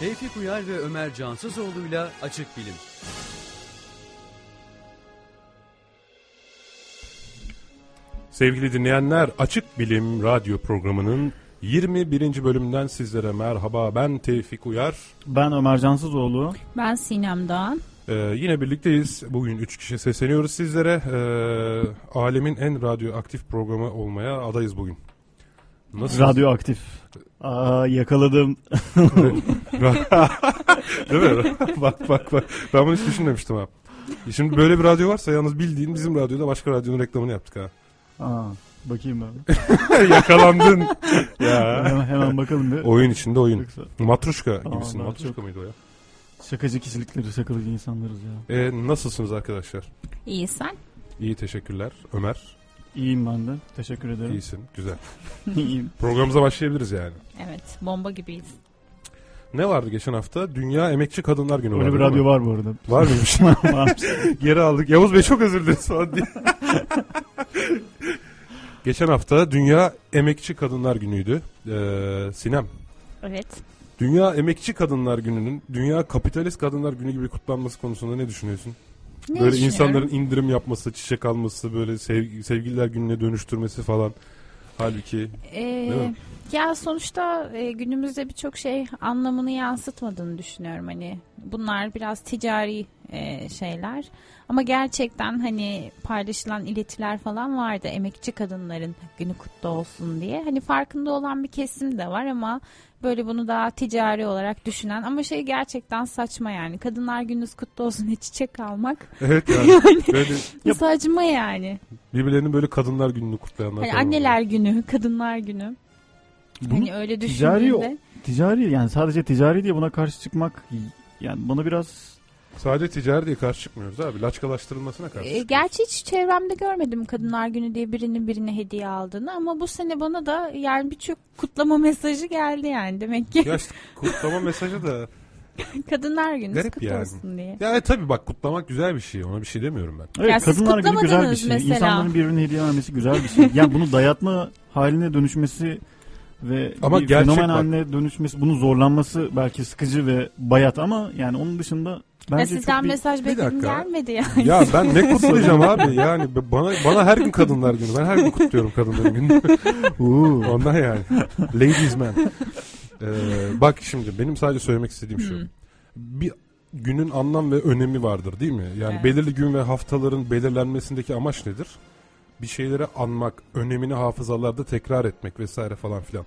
Tevfik Uyar ve Ömer Cansızoğlu'yla Açık Bilim. Sevgili dinleyenler, Açık Bilim Radyo programının 21. bölümünden sizlere merhaba. Ben Tevfik Uyar. Ben Ömer Cansızoğlu. Ben Sinem Doğan. Ee, yine birlikteyiz. Bugün 3 kişi sesleniyoruz sizlere. Ee, alemin en radyoaktif programı olmaya adayız bugün. Nasıl? Radyoaktif. Aa yakaladım. Değil mi? bak bak bak. Ben bunu hiç düşünmemiştim ha. Şimdi böyle bir radyo varsa yalnız bildiğin bizim radyoda başka radyonun reklamını yaptık ha. Aa, bakayım ben. Yakalandın. ya. Hemen, hemen bakalım bir. Oyun içinde oyun. Yoksa- Matruşka gibisin. ben Matruşka çok- mıydı o ya? Şakacı kişilikleri, şakacı insanlarız ya. Ee, nasılsınız arkadaşlar? İyi sen? İyi teşekkürler. Ömer İyiyim ben de. Teşekkür ederim. iyisin. Güzel. İyiyim. Programımıza başlayabiliriz yani. Evet bomba gibiyiz. Ne vardı geçen hafta? Dünya Emekçi Kadınlar Günü Öyle vardı. bir değil radyo mi? var bu arada. Var mıymış? Geri aldık. Yavuz Bey çok özür dileriz falan diye. geçen hafta Dünya Emekçi Kadınlar Günü'ydü. Ee, Sinem. Evet. Dünya Emekçi Kadınlar Günü'nün Dünya Kapitalist Kadınlar Günü gibi kutlanması konusunda ne düşünüyorsun? Ne böyle insanların indirim yapması, çiçek alması, böyle sevgi, sevgililer gününe dönüştürmesi falan. Halbuki Ee, mi? ya sonuçta e, günümüzde birçok şey anlamını yansıtmadığını düşünüyorum. Hani bunlar biraz ticari e, şeyler. Ama gerçekten hani paylaşılan iletiler falan vardı. Emekçi kadınların günü kutlu olsun diye. Hani farkında olan bir kesim de var ama böyle bunu daha ticari olarak düşünen ama şey gerçekten saçma yani. Kadınlar gününüz kutlu olsun diye çiçek almak. evet yani, böyle Yap- Saçma yani. birbirlerinin böyle kadınlar gününü kutlayanlar Hani falan var. anneler günü, kadınlar günü. Bunu Hani öyle ticari düşündüğünde. ticari yani sadece ticari diye buna karşı çıkmak yani bana biraz Sadece ticari diye karşı çıkmıyoruz abi. Laçkalaştırılmasına karşı E, gerçi hiç çevremde görmedim kadınlar günü diye birinin birine hediye aldığını ama bu sene bana da yani birçok kutlama mesajı geldi yani demek ki Ya işte kutlama mesajı da... kadınlar günü Garip kutlu yani. olsun diye. Ya evet, tabii bak kutlamak güzel bir şey. Ona bir şey demiyorum ben. Evet Ya siz kadınlar günü güzel bir kutlamadınız şey. mesela. İnsanların birbirine hediye vermesi güzel bir şey. yani bunu dayatma haline dönüşmesi ve Ama bir gerçek fenomen bak. haline dönüşmesi, bunun zorlanması belki sıkıcı ve bayat ama yani onun dışında Ya bence sizden çok bir... mesaj bekledim gelmedi yani. Ya ben ne kutlayacağım abi? Yani bana bana her gün kadınlar günü. Ben her gün kutluyorum kadınlar günü. Oo. Ondan yani. Ladies man. Ee, bak şimdi benim sadece söylemek istediğim şu. Bir günün anlam ve önemi vardır değil mi? Yani Evet. belirli gün ve haftaların belirlenmesindeki amaç nedir? Bir şeyleri anmak, önemini hafızalarda tekrar etmek vesaire falan filan.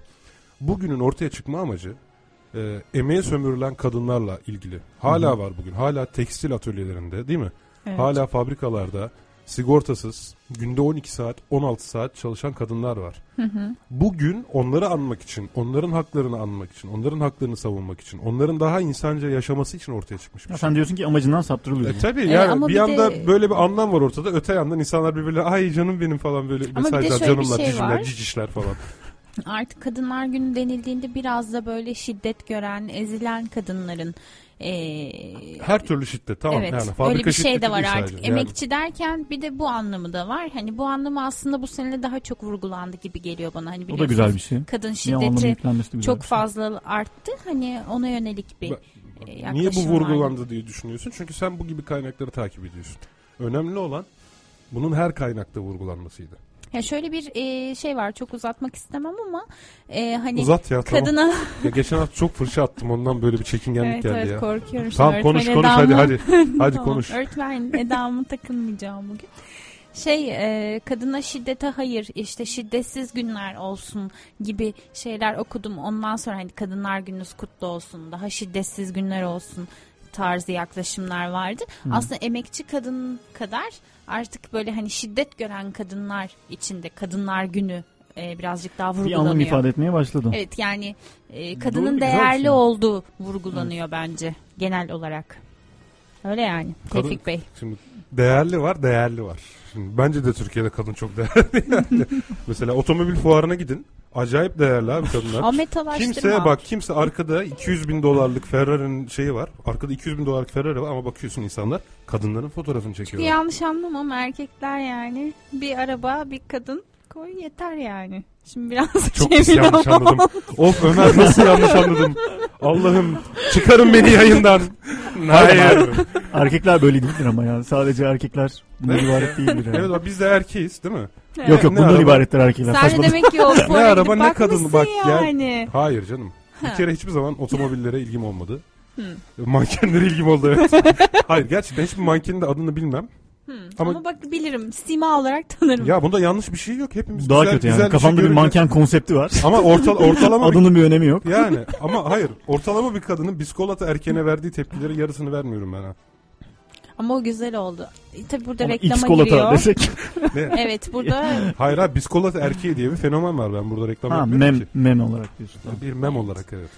Bugünün ortaya çıkma amacı e, emeğe sömürülen kadınlarla ilgili. Hala Hı hı. var bugün. Hala tekstil atölyelerinde değil mi? Evet. Hala fabrikalarda sigortasız günde 12 saat 16 saat çalışan kadınlar var. Hı hı. Bugün onları anmak için, onların haklarını anmak için, onların haklarını savunmak için, onların daha insanca yaşaması için ortaya çıkmış bir Ya şey. sen diyorsun ki amacından saptırılıyor. E tabii E, yani bir bir yanda de- böyle bir anlam var ortada. Öte yandan insanlar birbirine ay canım benim falan böyle Ama bir de mesajlar, şöyle bir şey cicimler, var. cicişler falan. Artık kadınlar günü denildiğinde biraz da böyle şiddet gören, ezilen kadınların e, Her türlü şiddet tamam evet, yani öyle fabrika bir şey de var artık. sadece. Yani Emekçi derken bir de bu anlamı da var. Hani bu anlamı aslında bu sene daha çok vurgulandı gibi geliyor bana. Hani O da güzel bir şey. kadın şiddeti çok şey. fazla arttı. Hani ona yönelik bir Ben- Niye bu vurgulandı diye düşünüyorsun? Çünkü sen bu gibi kaynakları takip ediyorsun. Önemli olan bunun her kaynakta vurgulanmasıydı. Ya şöyle bir e, şey var. Çok uzatmak istemem ama e, hani Uzat ya tamam. kadına Ya geçen hafta çok fırça attım ondan böyle bir çekingenlik evet geldi evet ya. korkuyorum. Tamam konuş konuş hadi edamı- hadi. Hadi Tamam, konuş. Öğretmen edamı takılmayacağım bugün. Şey e, kadına şiddete hayır işte şiddetsiz günler olsun gibi şeyler okudum. Ondan sonra hani kadınlar gününüz kutlu olsun daha şiddetsiz günler olsun tarzı yaklaşımlar vardı. Hı. Aslında emekçi kadın kadar artık böyle hani şiddet gören kadınlar içinde kadınlar günü e, birazcık daha Bir anlam vurgulanıyor. ifade etmeye başladı. Evet yani e, Doğru, kadının bir değerli şey. olduğu vurgulanıyor bence genel olarak. Öyle yani Kadın- Tevfik Bey. Şimdi değerli var, değerli var. Şimdi bence de Türkiye'de kadın çok değerli. Yani. Mesela otomobil fuarına gidin. Acayip değerli abi kadınlar. Ahmet Talaştırma. Kimse bak kimse arkada 200 bin dolarlık Ferrari'nin şeyi var. Arkada 200 bin dolarlık Ferrari var ama bakıyorsun insanlar kadınların fotoğrafını Bir çekiyorlar. yanlış anlamam erkekler yani bir araba bir kadın koy yeter yani. Şimdi biraz Çok şey pis yanlış bilmem ama- anladım. Of Ömer nasıl yanlış anladım. Allah'ım çıkarın beni yayından. Hayır. Erkekler böyle değildir ama ya. Sadece erkekler bundan Evet. ibaret değildir yani. evet bak biz de erkeğiz değil mi? Yok yok Ne bundan araba? ibarettir erkekler. Sen de demek ki o spora araba, gidip ne kadın bakmışsın bak, gel. yani. Hayır canım. Bir Ha. kere hiçbir zaman otomobillere ilgim olmadı. Hı. Mankenlere ilgim oldu evet. Hayır gerçekten hiçbir mankenin de adını bilmem. Hı. Ama- Ama, bak bilirim. Sima olarak tanırım. Ya bunda yanlış bir şey yok. Hepimiz Daha güzel, kötü yani. güzel Kafamda bir şey görünce- manken konsepti var. Ama orta, ortalama bir, Adının bir önemi yok. yani ama hayır ortalama bir kadının biskolata erkeğine verdiği tepkileri yarısını vermiyorum ben ha. Ama o güzel oldu. E, tabii burada Ama reklama X kolata giriyor. desek. Evet burada Hayır abi biskolata erkeği diye bir fenomen var ben burada reklam ha yapmıyorum mem, ki. mem olarak diyorsun. Bir mem olarak evet.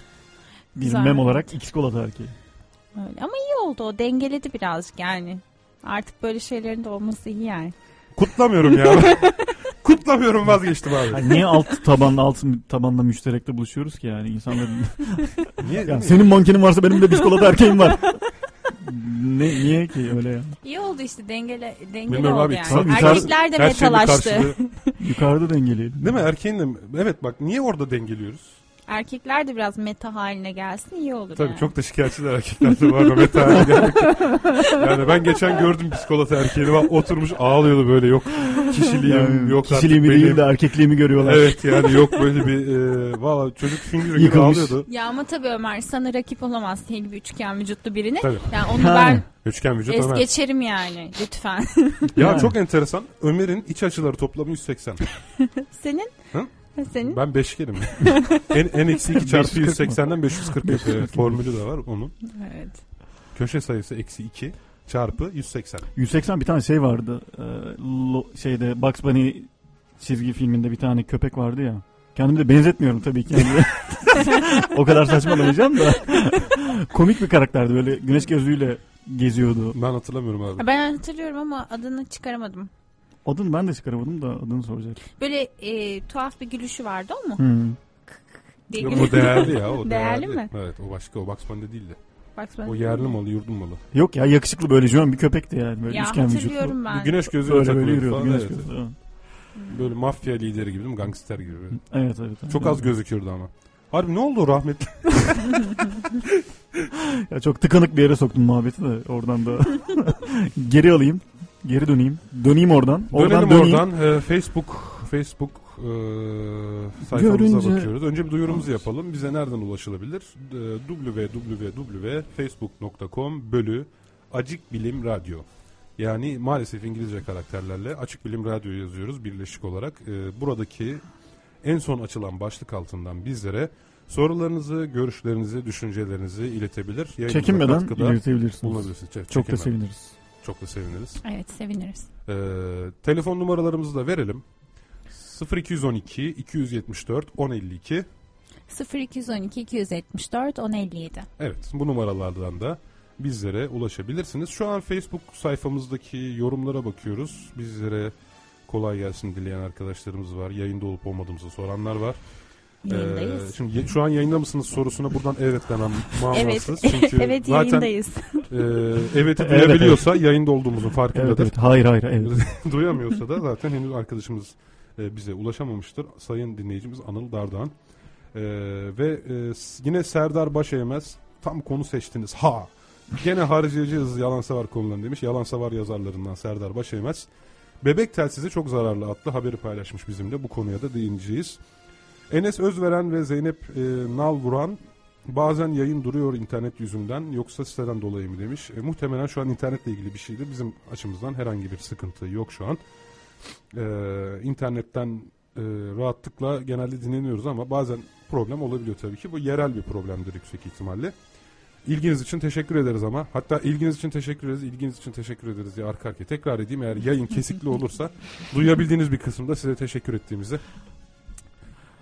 Bir Güzel. mem olarak X kolata erkeği. öyle. Ama iyi oldu o dengeledi birazcık yani. Artık böyle şeylerin de olması iyi yani. Kutlamıyorum ya. Kutlamıyorum vazgeçtim abi. Yani niye alt tabanla alt tabanla müşterekte buluşuyoruz ki yani insanların. Niye? yani senin mankenin varsa benim de biskolata erkeğim var. ne niye ki öyle ya? İyi oldu işte dengele, dengeli Bilmiyorum oldu abi, yani. yukarı- Erkekler de metalaştı. Yukarıda dengeleyelim. Değil mi? Erkeğin de evet bak niye orada dengeliyoruz? Erkekler de biraz meta haline gelsin iyi olur Tabii yani. çok da şikayetçiler erkekler de var. Mehmet Ali gelmek. Yani ben geçen gördüm biskolata erkeğini bak oturmuş ağlıyordu böyle yok kişiliğim Yani yok kişiliğimi artık benim. değil de erkekliğimi görüyorlar. Evet yani yok böyle bir e, valla çocuk fingir gibi Yıkılmış. ağlıyordu. Ya ama tabii Ömer sana rakip olamaz senin gibi üçgen vücutlu birini. Tabii. Yani onu Ha. ben Üçgen vücut es Ömer. geçerim yani lütfen. Ya Yani. çok enteresan. Ömer'in iç açıları toplamı 180. Senin? Hı? Senin? Ben beşgenim. en, en eksi 2 çarpı 540 mı? 180'den 540 yapıyor. Evet, formülü de var onun. Evet. Köşe sayısı eksi 2 çarpı 180. 180 bir tane şey vardı. Ee, lo- şeyde Bugs Bunny çizgi filminde bir tane köpek vardı ya. Kendimi de benzetmiyorum tabii ki. Yani. o kadar saçmalamayacağım da. Komik bir karakterdi böyle güneş gözlüğüyle geziyordu. Ben hatırlamıyorum abi. Ben hatırlıyorum ama adını çıkaramadım. Adını ben de çıkaramadım da adını soracak. Böyle e, tuhaf bir gülüşü vardı o mu? Hmm. Diye Yok, o değerli ya. O Değerli mi? Evet o başka o Bugs Bunny değildi. Bak ben- O yerli malı yurdun malı. Yok ya yakışıklı böyle jön bir köpekti yani. Böyle Ya üçgen vücutlu. hatırlıyorum ben. Güneş gözü Böyle böyle takılıyordu yürüyordu falan, güneş evet. gözlü. ha. Böyle mafya lideri gibi değil mi? Gangster gibi. böyle. Evet evet. evet. Çok az gözüküyordu ama. Harbi ne oldu o rahmetli? Ya çok tıkanık bir yere soktum muhabbeti de oradan da geri alayım. Geri döneyim. Döneyim oradan. Oradan Dönelim döneyim. oradan. Ee, Facebook Facebook e, sayfamıza Görünce- bakıyoruz. Önce bir duyurumuzu yapalım. Bize nereden ulaşılabilir? E, www.facebook.com bölü Acık Bilim Radyo. Yani maalesef İngilizce karakterlerle Açık Bilim Radyo yazıyoruz birleşik olarak. E, buradaki en son açılan başlık altından bizlere sorularınızı, görüşlerinizi, düşüncelerinizi iletebilir. Yayınımıza Çekinmeden iletebilirsiniz. bulunabilirsiniz. Çe- Çok da seviniriz. Çok da seviniriz. Evet seviniriz. Ee, telefon numaralarımızı da verelim. 0212 274 1052. 0212 274 1057. Evet bu numaralardan da bizlere ulaşabilirsiniz. Şu an Facebook sayfamızdaki yorumlara bakıyoruz. Bizlere kolay gelsin dileyen arkadaşlarımız var. Yayında olup olmadığımızı soranlar var. Ee, Yayındayız. şimdi ye- şu an yayında mısınız sorusuna buradan evet demem evet. manasız. Çünkü evet zaten yayındayız. e, evet'i Evet, duyabiliyorsa yayında olduğumuzun Evet, farkındadır. evet. Hayır hayır evet. Duyamıyorsa da zaten henüz arkadaşımız e, bize ulaşamamıştır. Sayın dinleyicimiz Anıl Dardağan. E, ve e, yine Serdar Başeymez tam konu seçtiniz. Ha! Gene harcayacağız yalan savar konularını demiş. Yalan savar yazarlarından Serdar Başeymez. Bebek telsizi çok zararlı adlı haberi paylaşmış bizimle. Bu konuya da değineceğiz. Enes Özveren ve Zeynep e, Nalvuran bazen yayın duruyor internet yüzünden yoksa siteden dolayı mı demiş. E, muhtemelen şu an internetle ilgili bir şeydir. Bizim açımızdan herhangi bir sıkıntı yok şu an. E, internetten e, rahatlıkla genelde dinleniyoruz ama bazen problem olabiliyor tabii ki. Bu yerel bir problemdir yüksek ihtimalle. İlginiz için teşekkür ederiz ama. Hatta ilginiz için teşekkür ederiz, ilginiz için teşekkür ederiz diye arka arkaya tekrar edeyim. Eğer yayın kesikli olursa duyabildiğiniz bir kısımda size teşekkür ettiğimizi.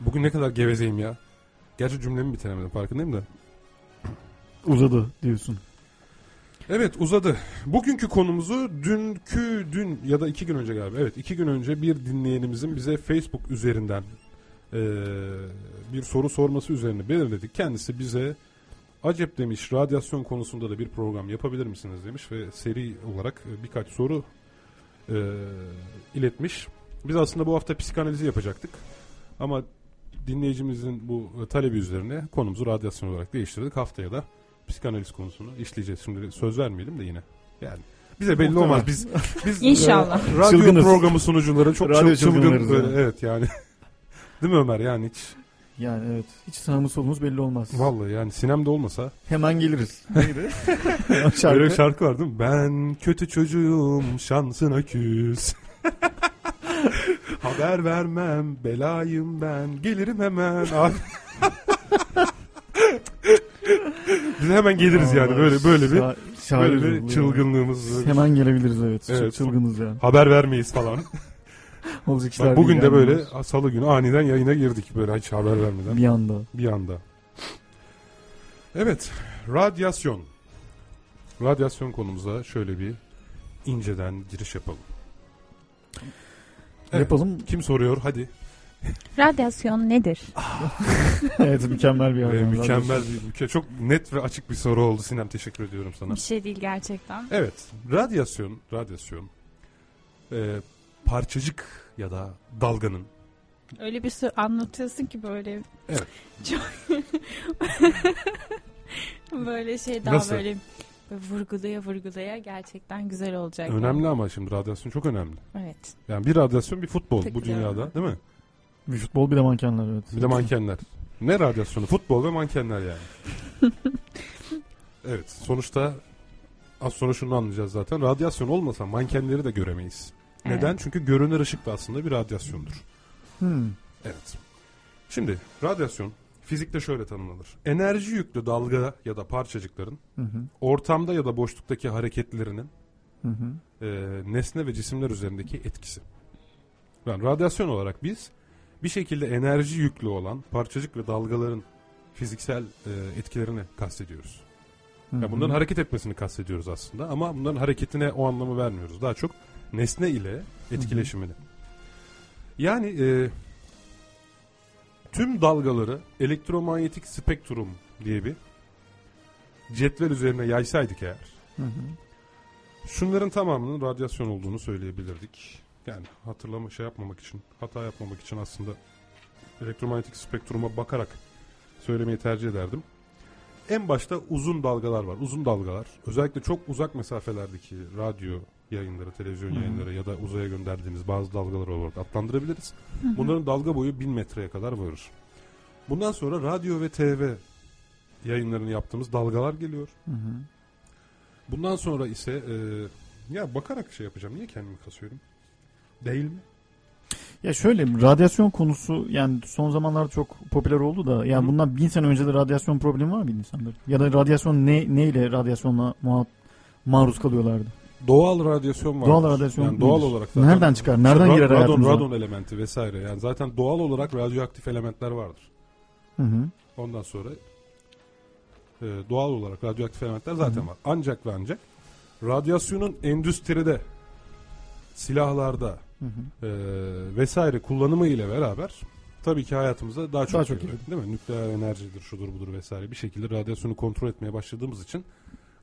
Bugün ne kadar gevezeyim ya. Gerçi cümlemi bitiremedim farkındayım da. Uzadı diyorsun. Evet uzadı. Bugünkü konumuzu dünkü dün ya da iki gün önce galiba. Evet iki gün önce bir dinleyenimizin bize Facebook üzerinden eee, bir soru sorması üzerine belirledik. Kendisi bize acep demiş radyasyon konusunda da bir program yapabilir misiniz demiş ve seri olarak e, birkaç soru eee, iletmiş. Biz aslında bu hafta psikanalizi yapacaktık. Ama dinleyicimizin bu e, talebi üzerine konumuzu radyasyon olarak değiştirdik. Haftaya da psikanaliz konusunu işleyeceğiz. Şimdi söz vermeyelim de yine. Yani bize belli Muhtemelen. olmaz. Biz biz İnşallah. e, radyo Çılgınız. programı sunucuları çok Radyo çıl- çılgın böyle, yani. evet yani. Değil mi Ömer? Yani hiç Yani evet. Hiç sağımız solumuz belli olmaz. vallahi yani sinemde olmasa Hemen geliriz. Neydi? Şarkı. Böyle şarkı var değil mi? Ben kötü çocuğum şansına küs. Haber vermem belayım ben gelirim hemen. Abi. Biz hemen geliriz yani böyle böyle bir böyle bir çılgınlığımız. bir- Hemen gelebiliriz evet. Çok Evet. çılgınız yani. Haber vermeyiz falan. Olacak işler Bak bugün de yani. böyle salı günü aniden yayına girdik böyle hiç haber vermeden. bir anda. Bir anda. Evet, radyasyon. Radyasyon konumuza şöyle bir inceden giriş yapalım. Evet. Yapalım. Kim soruyor? Hadi. Radyasyon nedir? evet mükemmel bir Ee, haber. mükemmel bir, çok net ve açık bir soru oldu Sinem. Teşekkür ediyorum sana. Bir şey değil gerçekten. Evet, radyasyon, radyasyon e, parçacık ya da dalganın Öyle bir sürü anlatıyorsun ki böyle. Evet. Çok böyle şey daha Nasıl? böyle böyle vurgulaya vurgulaya gerçekten güzel olacak. önemli ama şimdi radyasyon çok önemli. Evet. Yani bir radyasyon bir futbol bu dünyada değil mi? Bir futbol bir de mankenler evet. Bir de mankenler. Ne radyasyonu? Futbol ve mankenler yani. evet. Sonuçta az sonra şunu anlayacağız zaten. Radyasyon olmasa mankenleri de göremeyiz. Evet. Neden? Çünkü görünür ışık da aslında bir radyasyondur. Hmm. Evet. Şimdi radyasyon fizikte şöyle tanımlanır. Enerji yüklü dalga ya da parçacıkların Hı hı. ortamda ya da boşluktaki hareketlerinin Hı hı. e, nesne ve cisimler üzerindeki etkisi. Yani radyasyon olarak biz bir şekilde enerji yüklü olan parçacık ve dalgaların fiziksel e, etkilerini kastediyoruz. Hı Yani hı. bunların hareket etmesini kastediyoruz aslında ama bunların hareketine o anlamı vermiyoruz. Daha çok nesne ile etkileşimini. Yani e, tüm dalgaları elektromanyetik spektrum diye bir cetvel üzerine yaysaydık eğer Hı hı. Şunların tamamının radyasyon olduğunu söyleyebilirdik. Yani hatırlama şey yapmamak için, hata yapmamak için aslında elektromanyetik spektruma bakarak söylemeyi tercih ederdim. En başta uzun dalgalar var. Uzun dalgalar özellikle çok uzak mesafelerdeki radyo yayınları, televizyon Hı hı. yayınları ya da uzaya gönderdiğimiz bazı dalgalar olarak adlandırabiliriz. Bunların dalga boyu 1000 metreye kadar varır. Bundan sonra radyo ve TV yayınlarını yaptığımız dalgalar geliyor. Hı hı. Bundan sonra ise e, ya bakarak şey yapacağım. Niye kendimi kasıyorum? Değil mi? Ya şöyle radyasyon konusu yani son zamanlarda çok popüler oldu da yani Hı. bundan bin sene önce de radyasyon problemi var mıydı insanlar? Ya da radyasyon ne neyle radyasyonla muhat maruz kalıyorlardı? Doğal radyasyon var. Doğal radyasyon yani doğal olarak zaten. Nereden çıkar? Nereden Ra- girer radon, hayatımıza? radon elementi vesaire. Yani zaten doğal olarak radyoaktif elementler vardır. Hı hı. Ondan sonra e, doğal olarak radyoaktif elementler zaten Hı hı. var. Ancak ve ancak radyasyonun endüstride, silahlarda Hı hı. e, vesaire kullanımı ile beraber tabii ki hayatımıza daha çok, Daha çok giriyor, değil mi? Nükleer enerjidir, şudur budur vesaire bir şekilde radyasyonu kontrol etmeye başladığımız için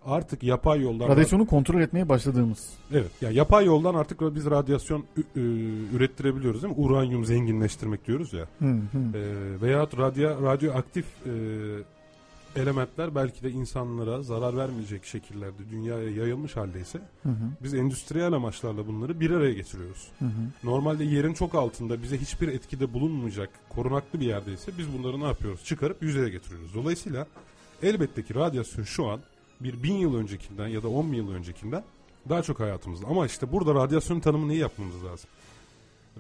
artık yapay yoldan Radyasyonu kontrol etmeye başladığımız. evet yani yapay yoldan artık biz radyasyon ürettirebiliyoruz değil mi? Uranyum zenginleştirmek diyoruz ya. Hı hı. E, veyahut radyo radyoaktif e, elementler belki de insanlara zarar vermeyecek şekillerde dünyaya yayılmış haldeyse Hı hı. biz endüstriyel amaçlarla bunları bir araya getiriyoruz. Hı hı. Normalde yerin çok altında bize hiçbir etkide bulunmayacak korunaklı bir yerdeyse biz bunları ne yapıyoruz? Çıkarıp yüzeye getiriyoruz. Dolayısıyla elbette ki radyasyon şu an bir bin yıl öncekinden ya da on bin yıl öncekinden daha çok hayatımızda. Ama işte burada radyasyonun tanımını iyi yapmamız lazım.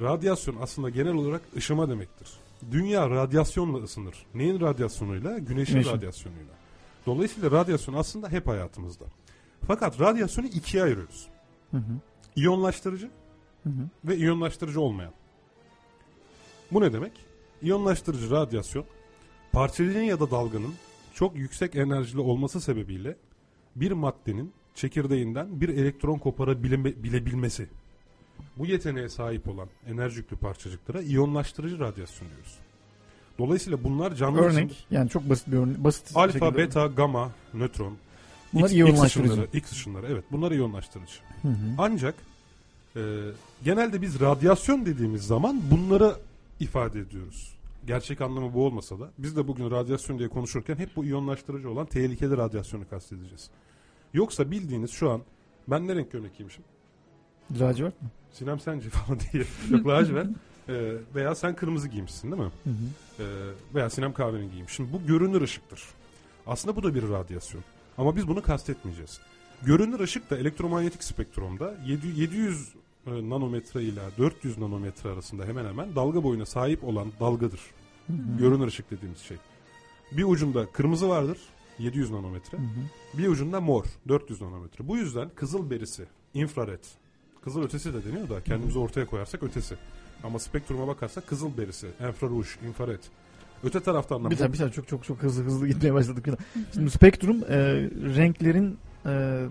Radyasyon aslında genel olarak ışıma demektir. Dünya radyasyonla ısınır. Neyin radyasyonuyla? Güneşin, Güneşin. radyasyonuyla. Dolayısıyla radyasyon aslında hep hayatımızda. Fakat radyasyonu ikiye ayırıyoruz. Hı hı. İyonlaştırıcı Hı hı. ve iyonlaştırıcı olmayan. Bu ne demek? İyonlaştırıcı radyasyon parçacığın ya da dalganın çok yüksek enerjili olması sebebiyle bir maddenin çekirdeğinden bir elektron koparabilebilmesi. Bu yeteneğe sahip olan enerji yüklü parçacıklara iyonlaştırıcı radyasyon diyoruz. Dolayısıyla bunlar canlı Örnek yani çok basit bir örnek. Basit alfa, şekilde- beta, gamma, nötron, Bunlar X, X iyonlaştırıcı. ışınları, X ışınları evet bunlar iyonlaştırıcı. Hı hı. Ancak e, genelde biz radyasyon dediğimiz zaman bunları ifade ediyoruz. gerçek anlamı bu olmasa da biz de bugün radyasyon diye konuşurken hep bu iyonlaştırıcı olan tehlikeli radyasyonu kastedeceğiz. Yoksa bildiğiniz şu an ben ne renk gömlek giymişim? Lacivert mi? Sinem sence falan diye. Yok lacivert. Ee, veya sen kırmızı giymişsin değil mi? Hı hı. Ee, veya Sinem kahverengi giymiş. Şimdi bu görünür ışıktır. Aslında bu da bir radyasyon. Ama biz bunu kastetmeyeceğiz. Görünür ışık da elektromanyetik spektrumda 700, 700 e, nanometre ile 400 nanometre arasında hemen hemen dalga boyuna sahip olan dalgadır. Hı hı. Görünür ışık dediğimiz şey. Bir ucunda kırmızı vardır 700 nanometre. Hı hı. Bir ucunda mor 400 nanometre. Bu yüzden kızıl berisi, infrared, kızıl ötesi de deniyor da kendimizi ortaya koyarsak ötesi. Ama spektruma bakarsak kızıl berisi, infraruj, infrared. Öte taraftan da Bir saniye, bir saniye çok çok çok hızlı hızlı gitmeye başladık. Şimdi spektrum e, renklerin e,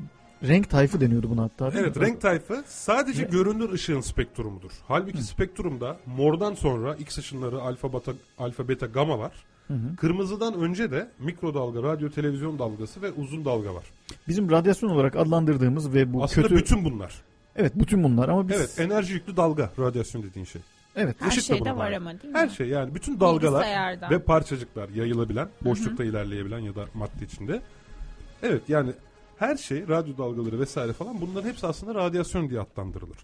renk tayfı deniyordu buna hatta. Evet mi? renk tayfı sadece Ve- görünür ışığın spektrumudur. Halbuki Hı. spektrumda mordan sonra X ışınları alfa, beta, alfa beta gamma var. Hı hı. Kırmızıdan önce de mikrodalga, radyo, televizyon dalgası ve uzun dalga var. Bizim radyasyon olarak adlandırdığımız ve bu Aslında kötü bütün bunlar. evet bütün bunlar ama biz Evet enerji yüklü dalga radyasyon dediğin şey. evet Her şeyde var bağlı. ama değil mi? Her şey yani bütün dalgalar ve parçacıklar yayılabilen, boşlukta ilerleyebilen ya da madde içinde. Evet yani her şey radyo dalgaları vesaire falan bunların hepsi aslında radyasyon diye adlandırılır.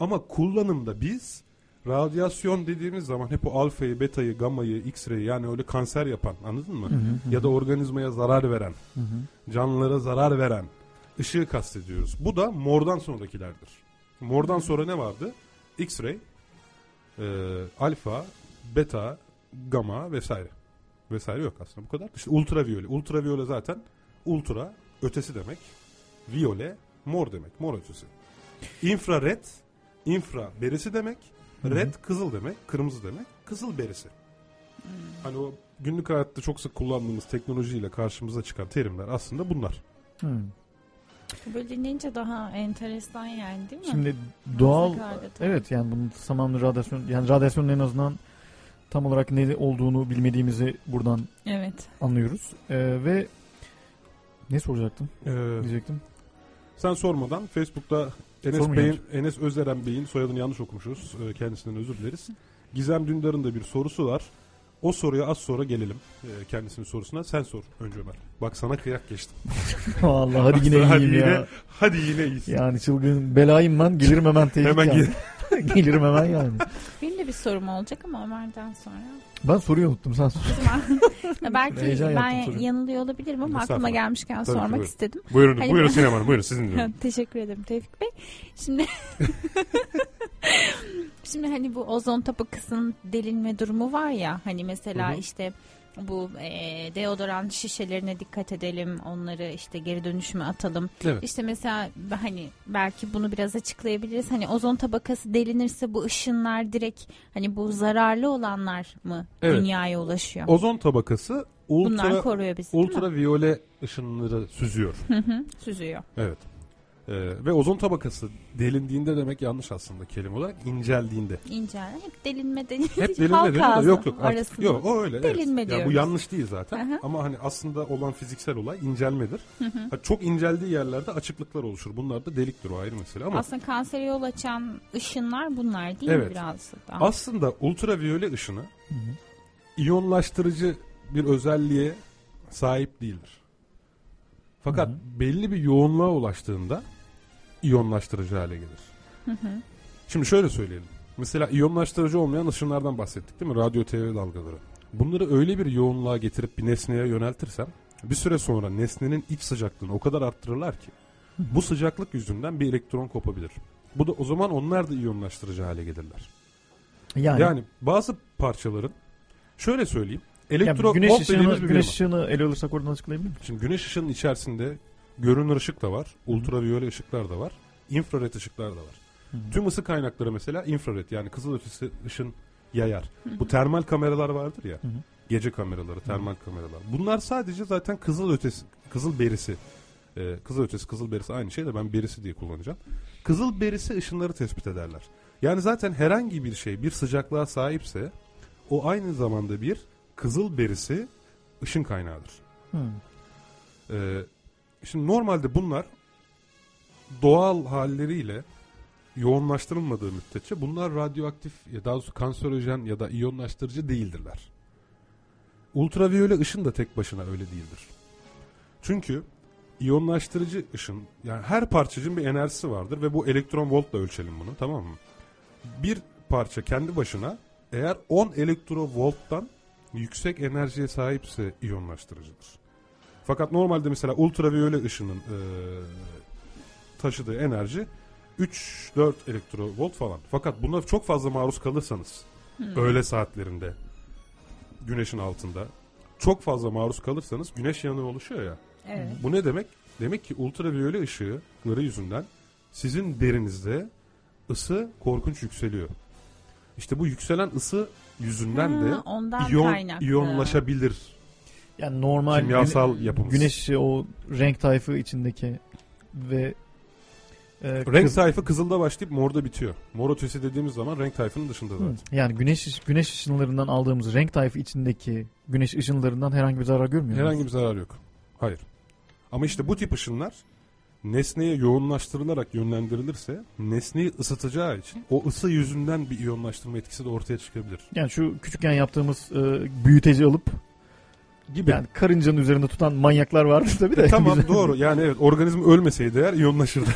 Ama kullanımda biz radyasyon dediğimiz zaman hep o alfayı, betayı, gamayı, x-ray'i yani öyle kanser yapan anladın mı? Hı hı hı. Ya da organizmaya zarar veren, Hı hı. canlılara zarar veren ışığı kastediyoruz. Bu da mordan sonrakilerdir. Mordan sonra ne vardı? X-ray, e, alfa, beta, gamma vesaire. Vesaire yok aslında bu kadar. İşte ultraviyole. Ultraviyole zaten ultra ötesi demek. Viyole mor demek. Mor ötesi. Infrared infra berisi demek. Hı hı. Red kızıl demek. Kırmızı demek. Kızıl berisi. Hani o günlük hayatta çok sık kullandığımız teknolojiyle karşımıza çıkan terimler aslında bunlar. Hı. Böyle dinleyince daha enteresan yani değil mi? Şimdi doğal evet yani bunun tamamı radyasyon yani radyasyonun en azından tam olarak ne olduğunu bilmediğimizi buradan Evet. anlıyoruz. Ee, ve ne soracaktım? Ee, Diyecektim. sen sormadan Facebook'ta Enes. Bey'in Enes Özeren Bey'in soyadını yanlış okumuşuz. Ee, kendisinden özür dileriz. Gizem Dündar'ın da bir sorusu var. O soruya az sonra gelelim. Ee, kendisinin sorusuna. Sen sor önce Ömer. Bak sana kıyak geçtim. Allah hadi yine Hadi iyiyim yine- ya. Hadi yine iyisin. Yani çılgın belayım ben gelirim hemen tehdit Hemen yani. gelirim hemen yani. Benim de bir sorum olacak ama Ömer'den sonra. Ben soruyu unuttum sen sor. Belki Heyecan yaptım ben soruyu. yanılıyor olabilirim ama aklıma Estağfurullah. gelmişken Tabii ki, sormak buyurun. istedim. Buyurun, Hani- buyurun Sinem Hanım. Buyurun sizin dinliyorum. Teşekkür ederim Tevfik Bey. Şimdi Şimdi hani bu ozon tabakasının delinme durumu var ya hani mesela Hı hı. işte bu e, deodorant şişelerine dikkat edelim onları işte geri dönüşüme atalım. Evet. İşte mesela hani belki bunu biraz açıklayabiliriz. Hani ozon tabakası delinirse bu ışınlar direkt hani bu zararlı olanlar mı Evet. dünyaya ulaşıyor? Ozon tabakası Bunlar ultra koruyor bizi ultraviyole ışınları süzüyor. Hı hı, süzüyor. Evet. Ee, ve ozon tabakası delindiğinde demek yanlış aslında kelime olarak inceldiğinde. İnceler. Hep delinme deniyor. Hep delinme ağzı yok yok artık yok o öyle. evet. Delinme Ya bu diyoruz. yanlış değil zaten hı. ama hani aslında olan fiziksel olay incelmedir. Hı hı. Ha, çok inceldiği yerlerde açıklıklar oluşur. Bunlar da deliktir o ayrı mesele ama Aslında kansere yol açan ışınlar bunlar değil mi Evet. biraz daha? aslında ultraviyole ışını Hı hı. iyonlaştırıcı bir özelliğe sahip değildir. Fakat Hı hı. belli bir yoğunluğa ulaştığında iyonlaştırıcı hale gelir. Hı hı. Şimdi şöyle söyleyelim. Mesela iyonlaştırıcı olmayan ışınlardan bahsettik değil mi? Radyo TV dalgaları. Bunları öyle bir yoğunluğa getirip bir nesneye yöneltirsem bir süre sonra nesnenin iç sıcaklığını o kadar arttırırlar ki bu sıcaklık yüzünden bir elektron kopabilir. Bu da o zaman onlar da iyonlaştırıcı hale gelirler. Yani, Yani, bazı parçaların şöyle söyleyeyim. yani Elektro güneş volt ışığını, güneş ışığını ele alırsak oradan açıklayabilir miyim? Şimdi güneş ışığının içerisinde görünür ışık da var, ultraviyole ışıklar da var, infrared ışıklar da var. Hı hı. Tüm ısı kaynakları mesela infrared yani kızılötesi ışın yayar. Bu termal kameralar vardır ya. Hı hı. Gece kameraları, termal kameralar. Bunlar sadece zaten kızıl ötesi, kızıl berisi. Ee, kızıl ötesi, kızıl berisi aynı şey de ben berisi diye kullanacağım. Kızıl berisi ışınları tespit ederler. Yani zaten herhangi bir şey bir sıcaklığa sahipse o aynı zamanda bir kızıl berisi ışın kaynağıdır. Hı. Ee, şimdi normalde bunlar doğal halleriyle yoğunlaştırılmadığı müddetçe bunlar radyoaktif ya daha doğrusu kanserojen ya da iyonlaştırıcı değildirler. ultraviyole ışın da tek başına öyle değildir. Çünkü iyonlaştırıcı ışın yani her parçacığın bir enerjisi vardır ve bu elektron voltla ölçelim bunu tamam mı? Bir parça kendi başına eğer 10 elektrovolttan yüksek enerjiye sahipse iyonlaştırıcıdır. Fakat normalde mesela ultraviyole ışının e, taşıdığı enerji 3-4 elektrovolt falan. Fakat buna çok fazla maruz kalırsanız Hmm. öğle saatlerinde güneşin altında çok fazla maruz kalırsanız güneş yanığı oluşuyor ya. Evet. Bu ne demek? Demek ki ultraviyole ışıkları yüzünden sizin derinizde ısı korkunç yükseliyor. İşte bu yükselen ısı yüzünden de Ha, ondan iyon, kaynaklı. iyonlaşabilir. Yani normal Kimyasal güne- yapımız. Güneş o renk tayfı içindeki ve e, Renk kız- tayfı kızılda başlayıp morda bitiyor. Mor ötesi dediğimiz zaman renk tayfının dışında Hı, zaten. Yani güneş güneş ışınlarından aldığımız renk tayfı içindeki güneş ışınlarından herhangi bir zarar görmüyor Herhangi bir zarar yok. Hayır. Ama işte bu tip ışınlar nesneye yoğunlaştırılarak yönlendirilirse nesneyi ısıtacağı için o ısı yüzünden bir iyonlaştırma etkisi de ortaya çıkabilir. Yani şu küçükken yaptığımız e, büyüteci alıp Gibi. yani karıncanın üzerinde tutan manyaklar vardı tabii de. E, tamam doğru. Yani evet organizm ölmeseydi eğer iyonlaşırdı.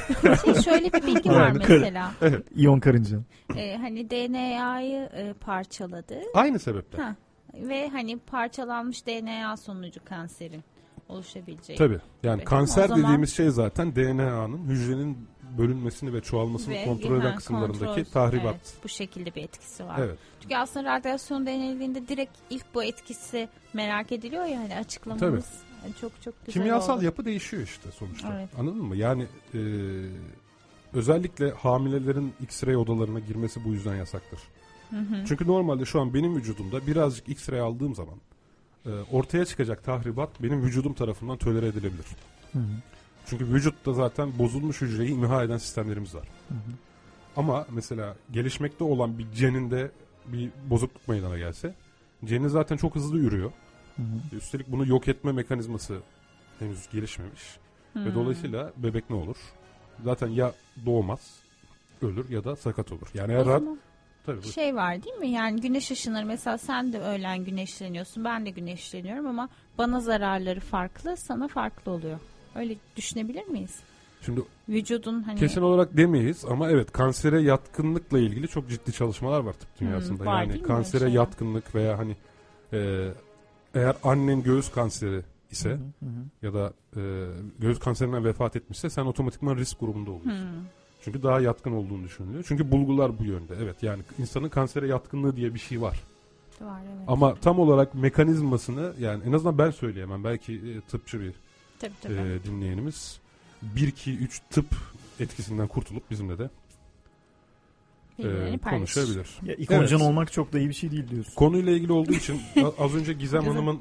Şey, şöyle bir bilgi var Yani mesela. İyon karınca. Ee, hani DNA'yı e, parçaladı. Aynı sebepten. Ha. Ve hani parçalanmış DNA sonucu kanserin oluşabileceği. Tabii. Yani Evet, kanser o zaman- dediğimiz şey zaten DNA'nın hücrenin bölünmesini ve çoğalmasını Ve- kontrol eden kısımlarındaki kontrol, tahribat. evet, bu şekilde bir etkisi var. Evet. Çünkü aslında radyasyon denildiğinde direkt ilk bu etkisi merak ediliyor ya hani açıklamamız yani çok çok güzel Kimyasal oldu. yapı değişiyor işte sonuçta. Evet. Anladın mı? Yani e, özellikle hamilelerin X-ray odalarına girmesi bu yüzden yasaktır. Hı hı. Çünkü normalde şu an benim vücudumda birazcık X-ray aldığım zaman e, ortaya çıkacak tahribat benim vücudum tarafından tolere edilebilir. Hı hı. Çünkü vücutta zaten bozulmuş hücreyi imha eden sistemlerimiz var. Hı hı. Ama mesela gelişmekte olan bir geninde bir bozukluk meydana gelse genin zaten çok hızlı yürüyor. Hı hı. Üstelik bunu yok etme mekanizması henüz gelişmemiş. Ve Hmm. dolayısıyla bebek ne olur? Zaten ya doğmaz, ölür ya da sakat olur. Yani eğer rahat... Tabii, bu- şey var değil mi? Yani güneş ışınları mesela sen de öğlen güneşleniyorsun. Ben de güneşleniyorum ama bana zararları farklı, sana farklı oluyor. Öyle düşünebilir miyiz? Şimdi Vücudun hani kesin olarak demeyiz ama evet kansere yatkınlıkla ilgili çok ciddi çalışmalar var tıp dünyasında. Hmm, var yani kansere şeyler? yatkınlık veya hani e, eğer annen göğüs kanseri ise Hı hı hı. ya da e, göğüs kanserinden vefat etmişse sen otomatikman risk grubunda oluyorsun. Hmm. Çünkü daha yatkın olduğunu düşünülüyor. Çünkü bulgular bu yönde. Evet yani insanın kansere yatkınlığı diye bir şey var. var evet. Ama tam olarak mekanizmasını yani en azından ben söyleyemem. Belki e, tıpçı bir tabii tabii. e, dinleyenimiz 1 2 3 tıp etkisinden kurtulup bizimle de e, konuşabilir. Ya ikoncan Evet. olmak çok da iyi bir şey değil diyorsun. Konuyla ilgili olduğu için az önce Gizem Gizem. Hanım'ın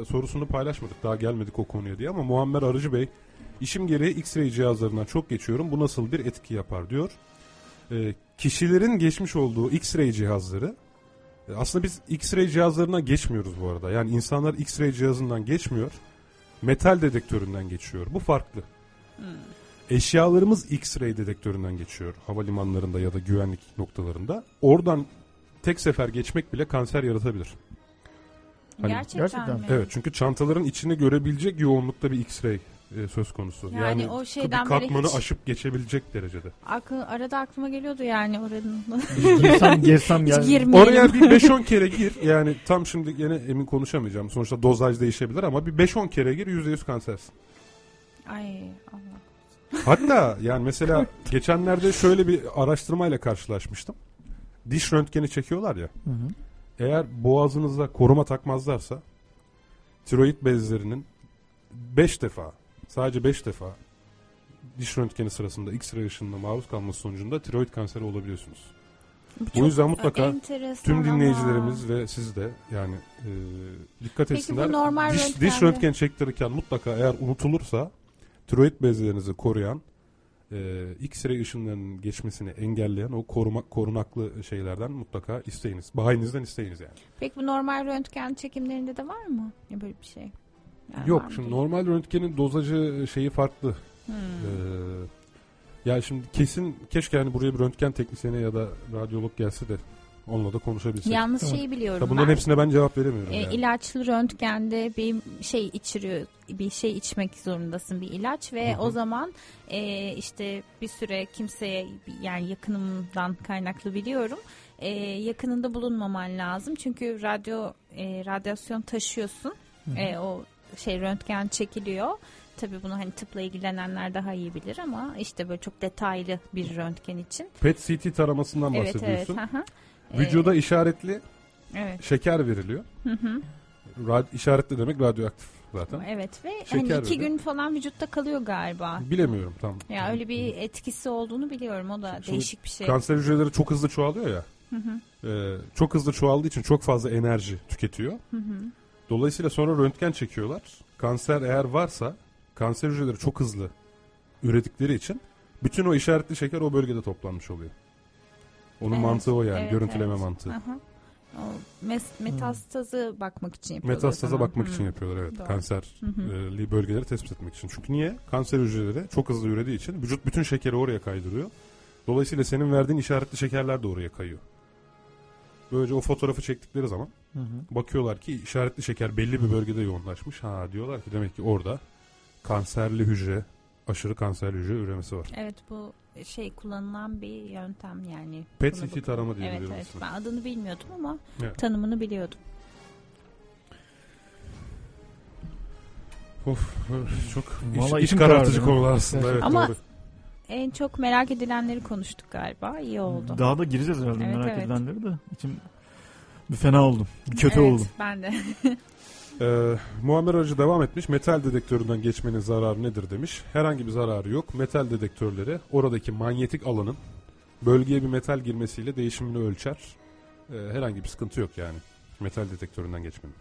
e, sorusunu paylaşmadık. Daha gelmedik o konuya diye ama Muammer Arıcı Bey işim gereği X-ray cihazlarından çok geçiyorum. Bu nasıl bir etki yapar diyor. E, kişilerin geçmiş olduğu X-ray cihazları e, aslında biz X-ray cihazlarına geçmiyoruz bu arada. Yani insanlar X-ray cihazından geçmiyor. Metal dedektöründen geçiyor. Bu farklı. Hmm. Eşyalarımız X-ray dedektöründen geçiyor havalimanlarında ya da güvenlik noktalarında. Oradan tek sefer geçmek bile kanser yaratabilir. Hani- gerçekten, Gerçekten. mi? Evet çünkü çantaların içine görebilecek yoğunlukta bir X-ray e, söz konusu. Yani o şeyden bir böyle katmanı hiç- aşıp geçebilecek derecede. Aklı, arada aklıma geliyordu yani oranın. girsem girsem yani. girmeyelim. Oraya bir 5-10 kere gir. Yani tam şimdi yine emin konuşamayacağım. Sonuçta dozaj değişebilir ama bir 5-10 kere gir %100 kansersin. Ay Allah. Hatta yani mesela geçenlerde şöyle bir araştırmayla karşılaşmıştım. Diş röntgeni çekiyorlar ya. Hı hı. Eğer boğazınıza koruma takmazlarsa tiroid bezlerinin 5 defa sadece 5 defa diş röntgeni sırasında X-ray ışınına maruz kalması sonucunda tiroid kanseri olabiliyorsunuz. Bu çok yüzden mutlaka Tüm ama. dinleyicilerimiz ve siz de yani e, dikkat Peki etsinler. normal diş, röntgende- diş röntgen çektirirken mutlaka eğer unutulursa tiroid bezlerinizi koruyan e, X-ray ışınlarının geçmesini engelleyen o koruma, korunaklı şeylerden mutlaka isteyiniz. Bahanenizden isteyiniz yani. Peki bu normal röntgen çekimlerinde de var mı? Ya böyle bir şey. Yani Yok şimdi değil? normal röntgenin dozajı şeyi farklı. Hmm. Ee, ya şimdi kesin keşke yani buraya bir röntgen teknisyeni ya da radyolog gelse de Onunla da konuşabilsek. Yalnız Tamam. şeyi biliyorum Ya bunların ben. hepsine ben cevap veremiyorum. E, yani. ilaçlı röntgende bir şey içiriyor, bir şey içmek zorundasın bir ilaç ve Hı hı. o zaman e, işte bir süre kimseye yani yakınımdan kaynaklı biliyorum e, yakınında bulunmaman lazım çünkü radyo e, radyasyon taşıyorsun E, o şey röntgen çekiliyor. Tabii bunu hani tıpla ilgilenenler daha iyi bilir ama işte böyle çok detaylı bir röntgen için. PET CT taramasından Evet evet. bahsediyorsun. hı hı. E, Vücuda işaretli evet. şeker veriliyor. Hı hı. Rad- işaretli demek radyoaktif zaten. Evet ve Şeker hani iki veriyor. gün falan vücutta kalıyor galiba. Bilemiyorum tam. Ya öyle bir etkisi olduğunu biliyorum. O da Şimdi değişik bir şey. Kanser hücreleri çok hızlı çoğalıyor ya. Hı hı, Ee, çok hızlı çoğaldığı için çok fazla enerji tüketiyor. hı hı. Dolayısıyla sonra röntgen çekiyorlar. Kanser eğer varsa kanser hücreleri çok hızlı ürettikleri için bütün o işaretli şeker o bölgede toplanmış oluyor. Onun Evet, mantığı o yani evet, görüntüleme evet. mantığı. O mes- metastazı bakmak için yapıyorlar. Metastaza bakmak Hı. için yapıyorlar evet. Doğru. Kanserli bölgeleri tespit etmek için. Çünkü niye? Kanser hücreleri çok hızlı ürediği için vücut bütün şekeri oraya kaydırıyor. Dolayısıyla senin verdiğin işaretli şekerler de oraya kayıyor. Böylece o fotoğrafı çektikleri zaman Hı hı. bakıyorlar ki işaretli şeker belli bir bölgede yoğunlaşmış. Ha diyorlar ki demek ki orada kanserli hücre, aşırı kanserli hücre üremesi var. Evet bu şey kullanılan bir yöntem yani. PET CT tarama diye Evet biliyorum evet ben adını bilmiyordum ama Evet. tanımını biliyordum. Of, çok iş, Vallahi iş içim karartıcı konular aslında. Evet, Ama- doğru. En çok merak edilenleri konuştuk galiba. İyi oldu. Daha da gireceğiz herhalde Evet, merak evet. edilenleri de. İçim bir fena oldum. Bir kötü evet, oldum. Ben de. Ee, Muammer Aracı devam etmiş. Metal dedektöründen geçmenin zararı nedir demiş. Herhangi bir zararı yok. Metal dedektörleri oradaki manyetik alanın bölgeye bir metal girmesiyle değişimini ölçer. Ee, herhangi bir sıkıntı yok yani. Metal dedektöründen geçmenin.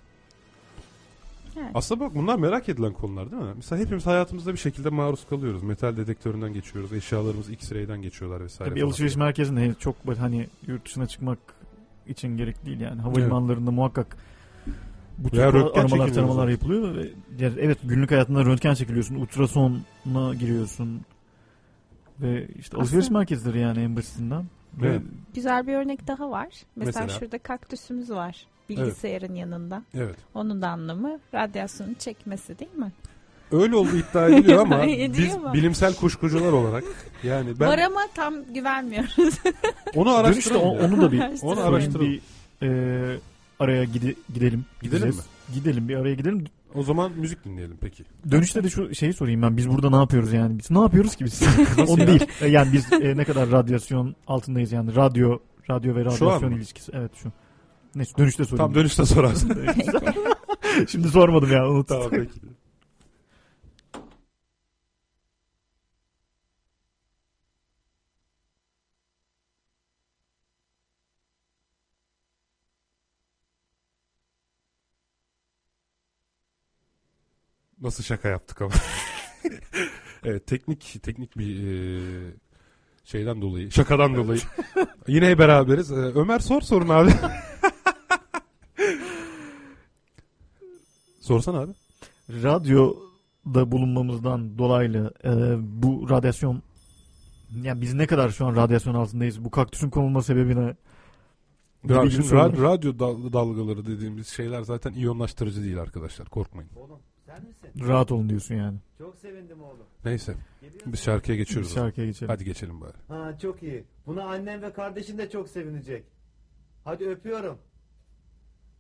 Evet. Aslında bak bunlar merak edilen konular değil mi? Mesela hepimiz hayatımızda bir şekilde maruz kalıyoruz. Metal dedektöründen geçiyoruz. Eşyalarımız X-ray'den geçiyorlar vesaire. Tabii alışveriş merkezinde çok böyle hani yurt dışına çıkmak için gerek değil yani. Havalimanlarında muhakkak bu tür aramalar taramalar yapılıyor. Ve yani evet günlük hayatında röntgen çekiliyorsun. Ultrasona giriyorsun. Ve işte alışveriş merkezleri yani en basitinden. Ve Evet. Güzel bir örnek daha var. Mesela, Mesela? şurada kaktüsümüz var. Bilgisayarın yanında. Evet. Onun da anlamı radyasyonu çekmesi değil mi? Öyle olduğu iddia ediliyor ama biz mu? bilimsel kuşkucular olarak yani ben Var ama tam güvenmiyoruz. onu dönüşte araştıralım. ya. onu da bir Onu araştıralım. bir e, araya gide, gidelim. Gidelim Gideceğiz. Gidelim bir araya gidelim. O zaman müzik dinleyelim peki. Dönüşte de şu şeyi sorayım ben. Biz burada ne yapıyoruz yani? Biz ne yapıyoruz ki biz? Onu ya? değil. E, Yani biz e, ne kadar radyasyon altındayız yani. Radyo, radyo ve radyasyon ilişkisi. Evet şu. Neyse dönüşte sorayım. Tam dönüşte sorarsın. Şimdi sormadım ya unuttum. tamam peki. Nasıl şaka yaptık ama. evet teknik teknik bir e, şeyden dolayı şakadan dolayı yine beraberiz. E, Ömer sor sorun abi. Sorsana abi. Radyoda bulunmamızdan dolaylı e, bu radyasyon yani biz ne kadar şu an radyasyon altındayız? Bu kaktüsün konulma sebebine Ya gibi şimdi ra- radyo dal- dalgaları dediğimiz şeyler zaten iyonlaştırıcı değil arkadaşlar korkmayın. Oğlum sen misin? rahat olun diyorsun yani. Çok sevindim oğlum. Neyse Geliyor biz şarkıya geçiyoruz. zaman. şarkıya geçelim. Hadi geçelim bari. Ha çok iyi. Buna annem ve kardeşin de çok sevinecek. Hadi öpüyorum.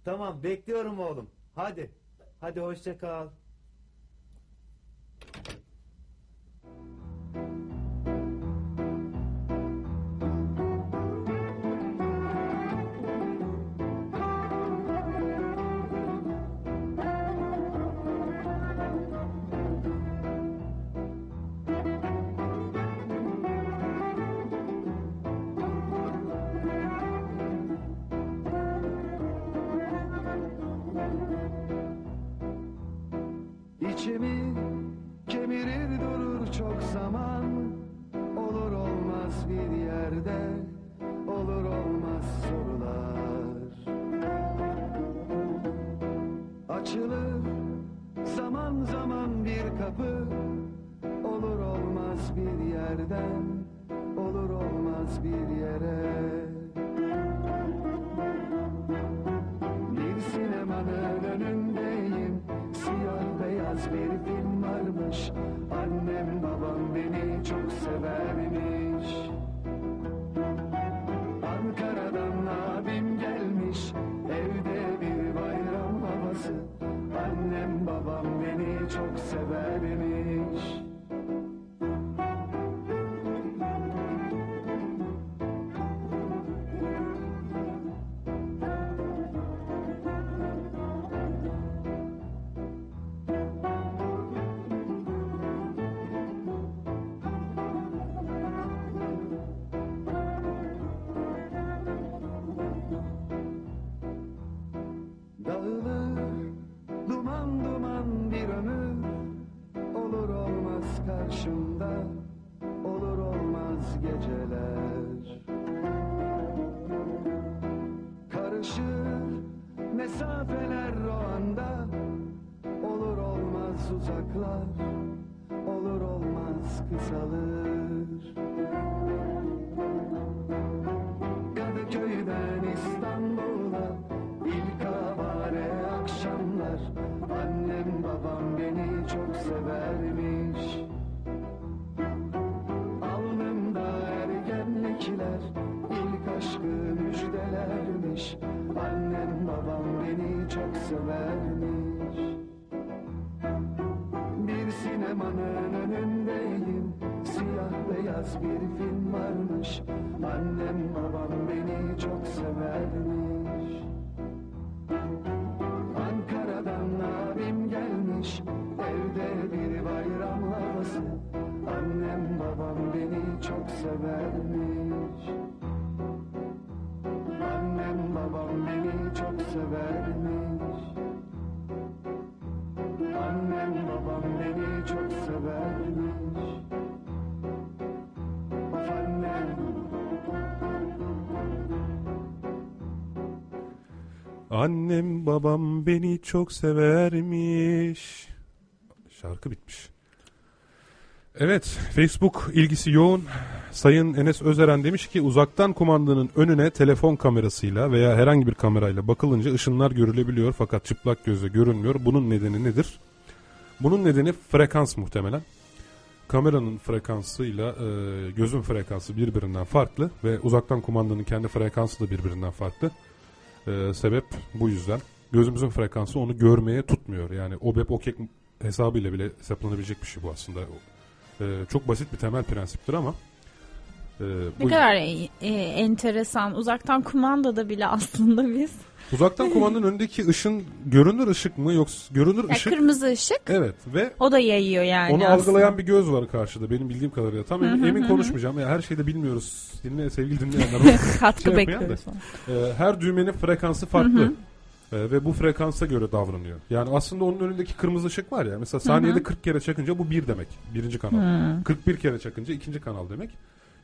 Tamam bekliyorum oğlum. Hadi. Hadi hoşça kal. Kısalır Annem babam beni çok severmiş. Şarkı bitmiş. Evet, Facebook ilgisi yoğun. Sayın Enes Özeren demiş ki uzaktan kumandanın önüne telefon kamerasıyla veya herhangi bir kamerayla bakılınca ışınlar görülebiliyor fakat çıplak gözle görünmüyor. Bunun nedeni nedir? Bunun nedeni frekans muhtemelen. Kameranın frekansıyla e, gözün frekansı birbirinden farklı ve uzaktan kumandanın kendi frekansı da birbirinden farklı. E, sebep bu yüzden. Gözümüzün frekansı onu görmeye tutmuyor. Yani OBEP OKEK hesabıyla bile hesaplanabilecek bir şey bu aslında. E, çok basit bir temel prensiptir ama e, Ne bu- kadar e, e, enteresan. Uzaktan kumandada bile aslında biz. uzaktan kumandanın önündeki ışın görünür ışık mı yoksa görünür Ya ışık? kırmızı ışık Evet ve o da yayıyor yani Onu aslında. algılayan bir göz var karşıda benim bildiğim kadarıyla. Tam emin, emin konuşmayacağım. Ya her şeyi de bilmiyoruz. Dinle sevgili dinleyenler. katkı şey bekliyoruz. Ee, her düğmenin frekansı farklı. Ee, ve bu frekansa göre davranıyor. Yani aslında onun önündeki kırmızı ışık var ya. Mesela saniyede 40 kere çakınca bu bir demek. Birinci kanal. 41 kere çakınca ikinci kanal demek.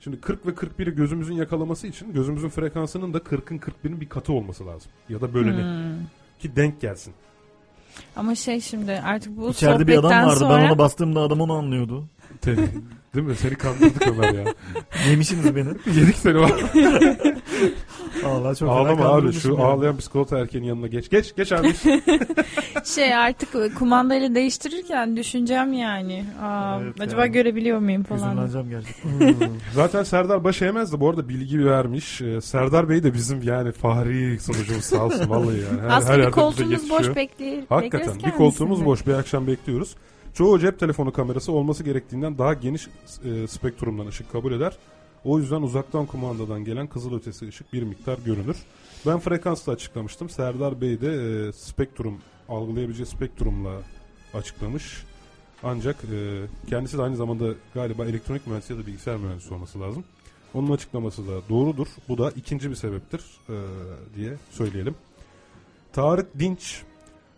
Şimdi 40 ve 41'i gözümüzün yakalaması için gözümüzün frekansının da 40'ın 41'in bir katı olması lazım. Ya da böleni. Hmm. Ki denk gelsin. Ama şey şimdi artık bu İçeride bir adam vardı. sonra Ben ona bastığımda adam onu anlıyordu. Değil mi? Seni kandırdık Ömer ya. Yemişsiniz beni. Yedik seni var. Allah çok Ağlama abi şu ya. ağlayan psikolata erkeğin yanına geç. Geç geç abi. şey artık kumandayla değiştirirken düşüneceğim yani. Aa, Evet acaba ya. görebiliyor muyum falan. Hüzünleneceğim gerçekten. Zaten Serdar Başayemez de bu arada bilgi vermiş. Ee, Serdar Bey de bizim yani fahri sunucumuz sağ olsun vallahi yani. Her, Aslında her bir koltuğumuz boş bekliyor. Hakikaten bir koltuğumuz boş bir akşam bekliyoruz. Çoğu cep telefonu kamerası olması gerektiğinden daha geniş e, spektrumdan ışık kabul eder. O yüzden uzaktan kumandadan gelen kızılötesi ışık bir miktar görünür. Ben frekansla açıklamıştım. Serdar Bey de e, spektrum algılayabileceği spektrumla açıklamış. Ancak e, kendisi de aynı zamanda galiba elektronik mühendisi ya da bilgisayar mühendisi olması lazım. Onun açıklaması da doğrudur. Bu da ikinci bir sebeptir e, diye söyleyelim. Tarık Dinç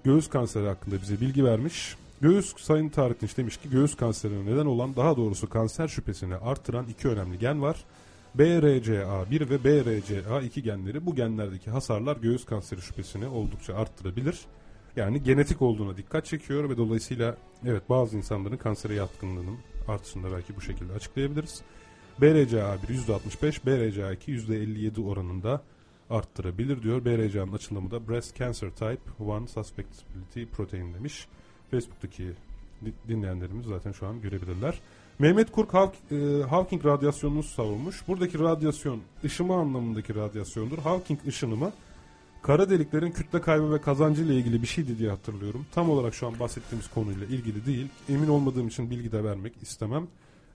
göğüs kanseri hakkında bize bilgi vermiş. Göğüs Sayın Tarık Dinç demiş ki göğüs kanserine neden olan daha doğrusu kanser şüphesini artıran iki önemli gen var. BRCA1 ve BRCA2 genleri bu genlerdeki hasarlar göğüs kanseri şüphesini oldukça arttırabilir. Yani genetik olduğuna dikkat çekiyor ve dolayısıyla evet bazı insanların kansere yatkınlığının artışını belki bu şekilde açıklayabiliriz. BRCA1 %65, BRCA2 %57 oranında arttırabilir diyor. BRCA'nın açılımı da Breast Cancer Type 1 Susceptibility Protein demiş. Facebook'taki di- dinleyenlerimiz zaten şu an görebilirler. Mehmet Kurk Hawk- e, Hawking radyasyonunu savurmuş. Buradaki radyasyon ışıma anlamındaki radyasyondur. Hawking ışınımı kara deliklerin kütle kaybı ve kazancı ile ilgili bir şeydi diye hatırlıyorum. Tam olarak şu an bahsettiğimiz konuyla ilgili değil. Emin olmadığım için bilgi de vermek istemem.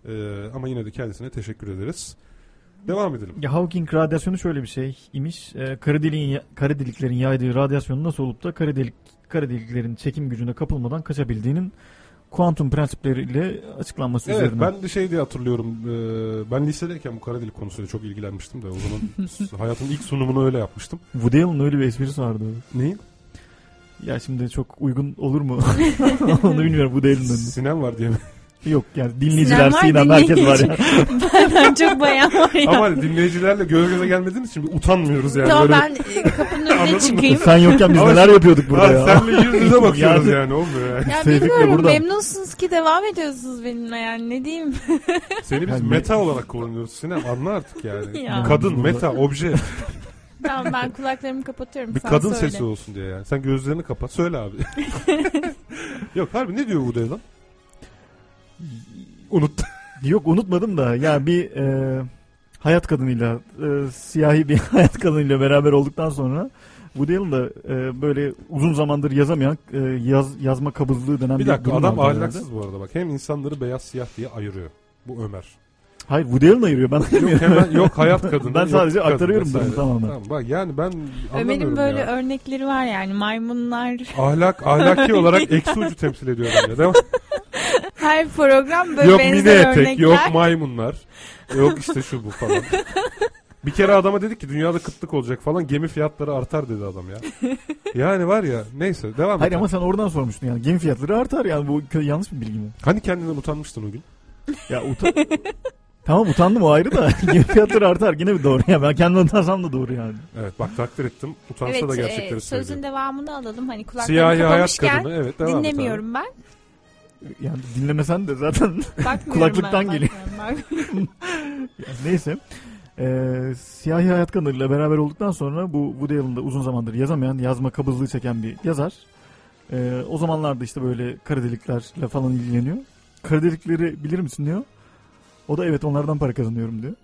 E, ama yine de kendisine teşekkür ederiz. Devam edelim. Ya Hawking radyasyonu şöyle bir şey imiş. Ee, kara, deliğin, kara deliklerin yaydığı radyasyonun nasıl olup da kara, delik, kara deliklerin çekim gücüne kapılmadan kaçabildiğinin kuantum prensipleriyle açıklanması Evet üzerine. ben de şey diye hatırlıyorum. e, ben lisedeyken bu kara delik konusuyla çok ilgilenmiştim de o zaman hayatımın ilk sunumunu öyle yapmıştım. Woody Allen'ın öyle bir esprisi vardı. Neyin? Ya şimdi çok uygun olur mu? Onu bilmiyorum Woody Allen'ın. Sinem var diye mi? Yok yani dinleyiciler, Sinem var, Sinem herkes var ya. Benden çok bayan var ya. Ama hani dinleyicilerle göz göze gelmediğimiz için utanmıyoruz yani. tamam Böyle- ben e, kapının önüne çıkayım. Sen yokken biz neler yapıyorduk burada ya. Senle yüz yüze bakıyoruz Yani- olmuyor yani. Ya bilmiyorum buradan. memnunsunuz ki devam ediyorsunuz benimle yani ne diyeyim. Seni biz Yani- meta olarak kullanıyoruz Sinem anla artık yani. Ya. Kadın, Burada- meta, obje. tamam ben kulaklarımı kapatıyorum. Bir sen kadın söyle. sesi olsun diye yani. Sen gözlerini kapat söyle abi. Yok harbi ne diyor Woody Allen? Unut. Yok unutmadım da ya bir e, hayat kadınıyla e, siyahi bir hayat kadınıyla beraber olduktan sonra Woody Allen da e, böyle uzun zamandır yazamayan e, yaz, yazma kabızlığı denen Bir bir, dakika durum adam ahlaksız bu arada bak. Hem insanları beyaz siyah diye ayırıyor. Bu Ömer. Hayır Woody Allen ayırıyor ben Yok ayırmıyorum. hemen yok hayat kadını. Ben yok sadece kadın aktarıyorum durumu tamamen. Tamam, bak yani ben Ömer'in böyle ya. örnekleri var yani maymunlar. Ahlak, ahlaki olarak eksi ucu temsil ediyor bence. Devam. Her program böyle yok mini benzer etek, örnekler. yok maymunlar. Yok işte şu bu falan. Bir kere adama dedik ki dünyada kıtlık olacak falan gemi fiyatları artar dedi adam ya. Yani var ya neyse devam Hayır et. ama sen oradan sormuştun yani gemi fiyatları artar yani bu kö- yanlış bir bilgi mi? Hani kendinden utanmıştın o gün? Ya utan... tamam utandım o ayrı da gemi fiyatları artar yine bir doğru ya ben kendimden utansam da doğru yani. Evet bak takdir ettim. Utansa Evet da e, gerçekleri sözün söylüyor. devamını alalım. Hani kulaklarımı Siyahi hayat kapamışken kadını evet devam et abi. dinlemiyorum ben. Yani dinlemesen de zaten Kulaklıktan ben, geliyor. Neyse. Ee, siyahi hayat kanalıyla beraber olduktan sonra bu Woody Allen'da uzun zamandır yazamayan, yazma kabızlığı çeken bir yazar. Ee, o zamanlarda işte böyle kara deliklerle falan ilgileniyor. Kara delikleri bilir misin diyor. O da evet onlardan para kazanıyorum diyor.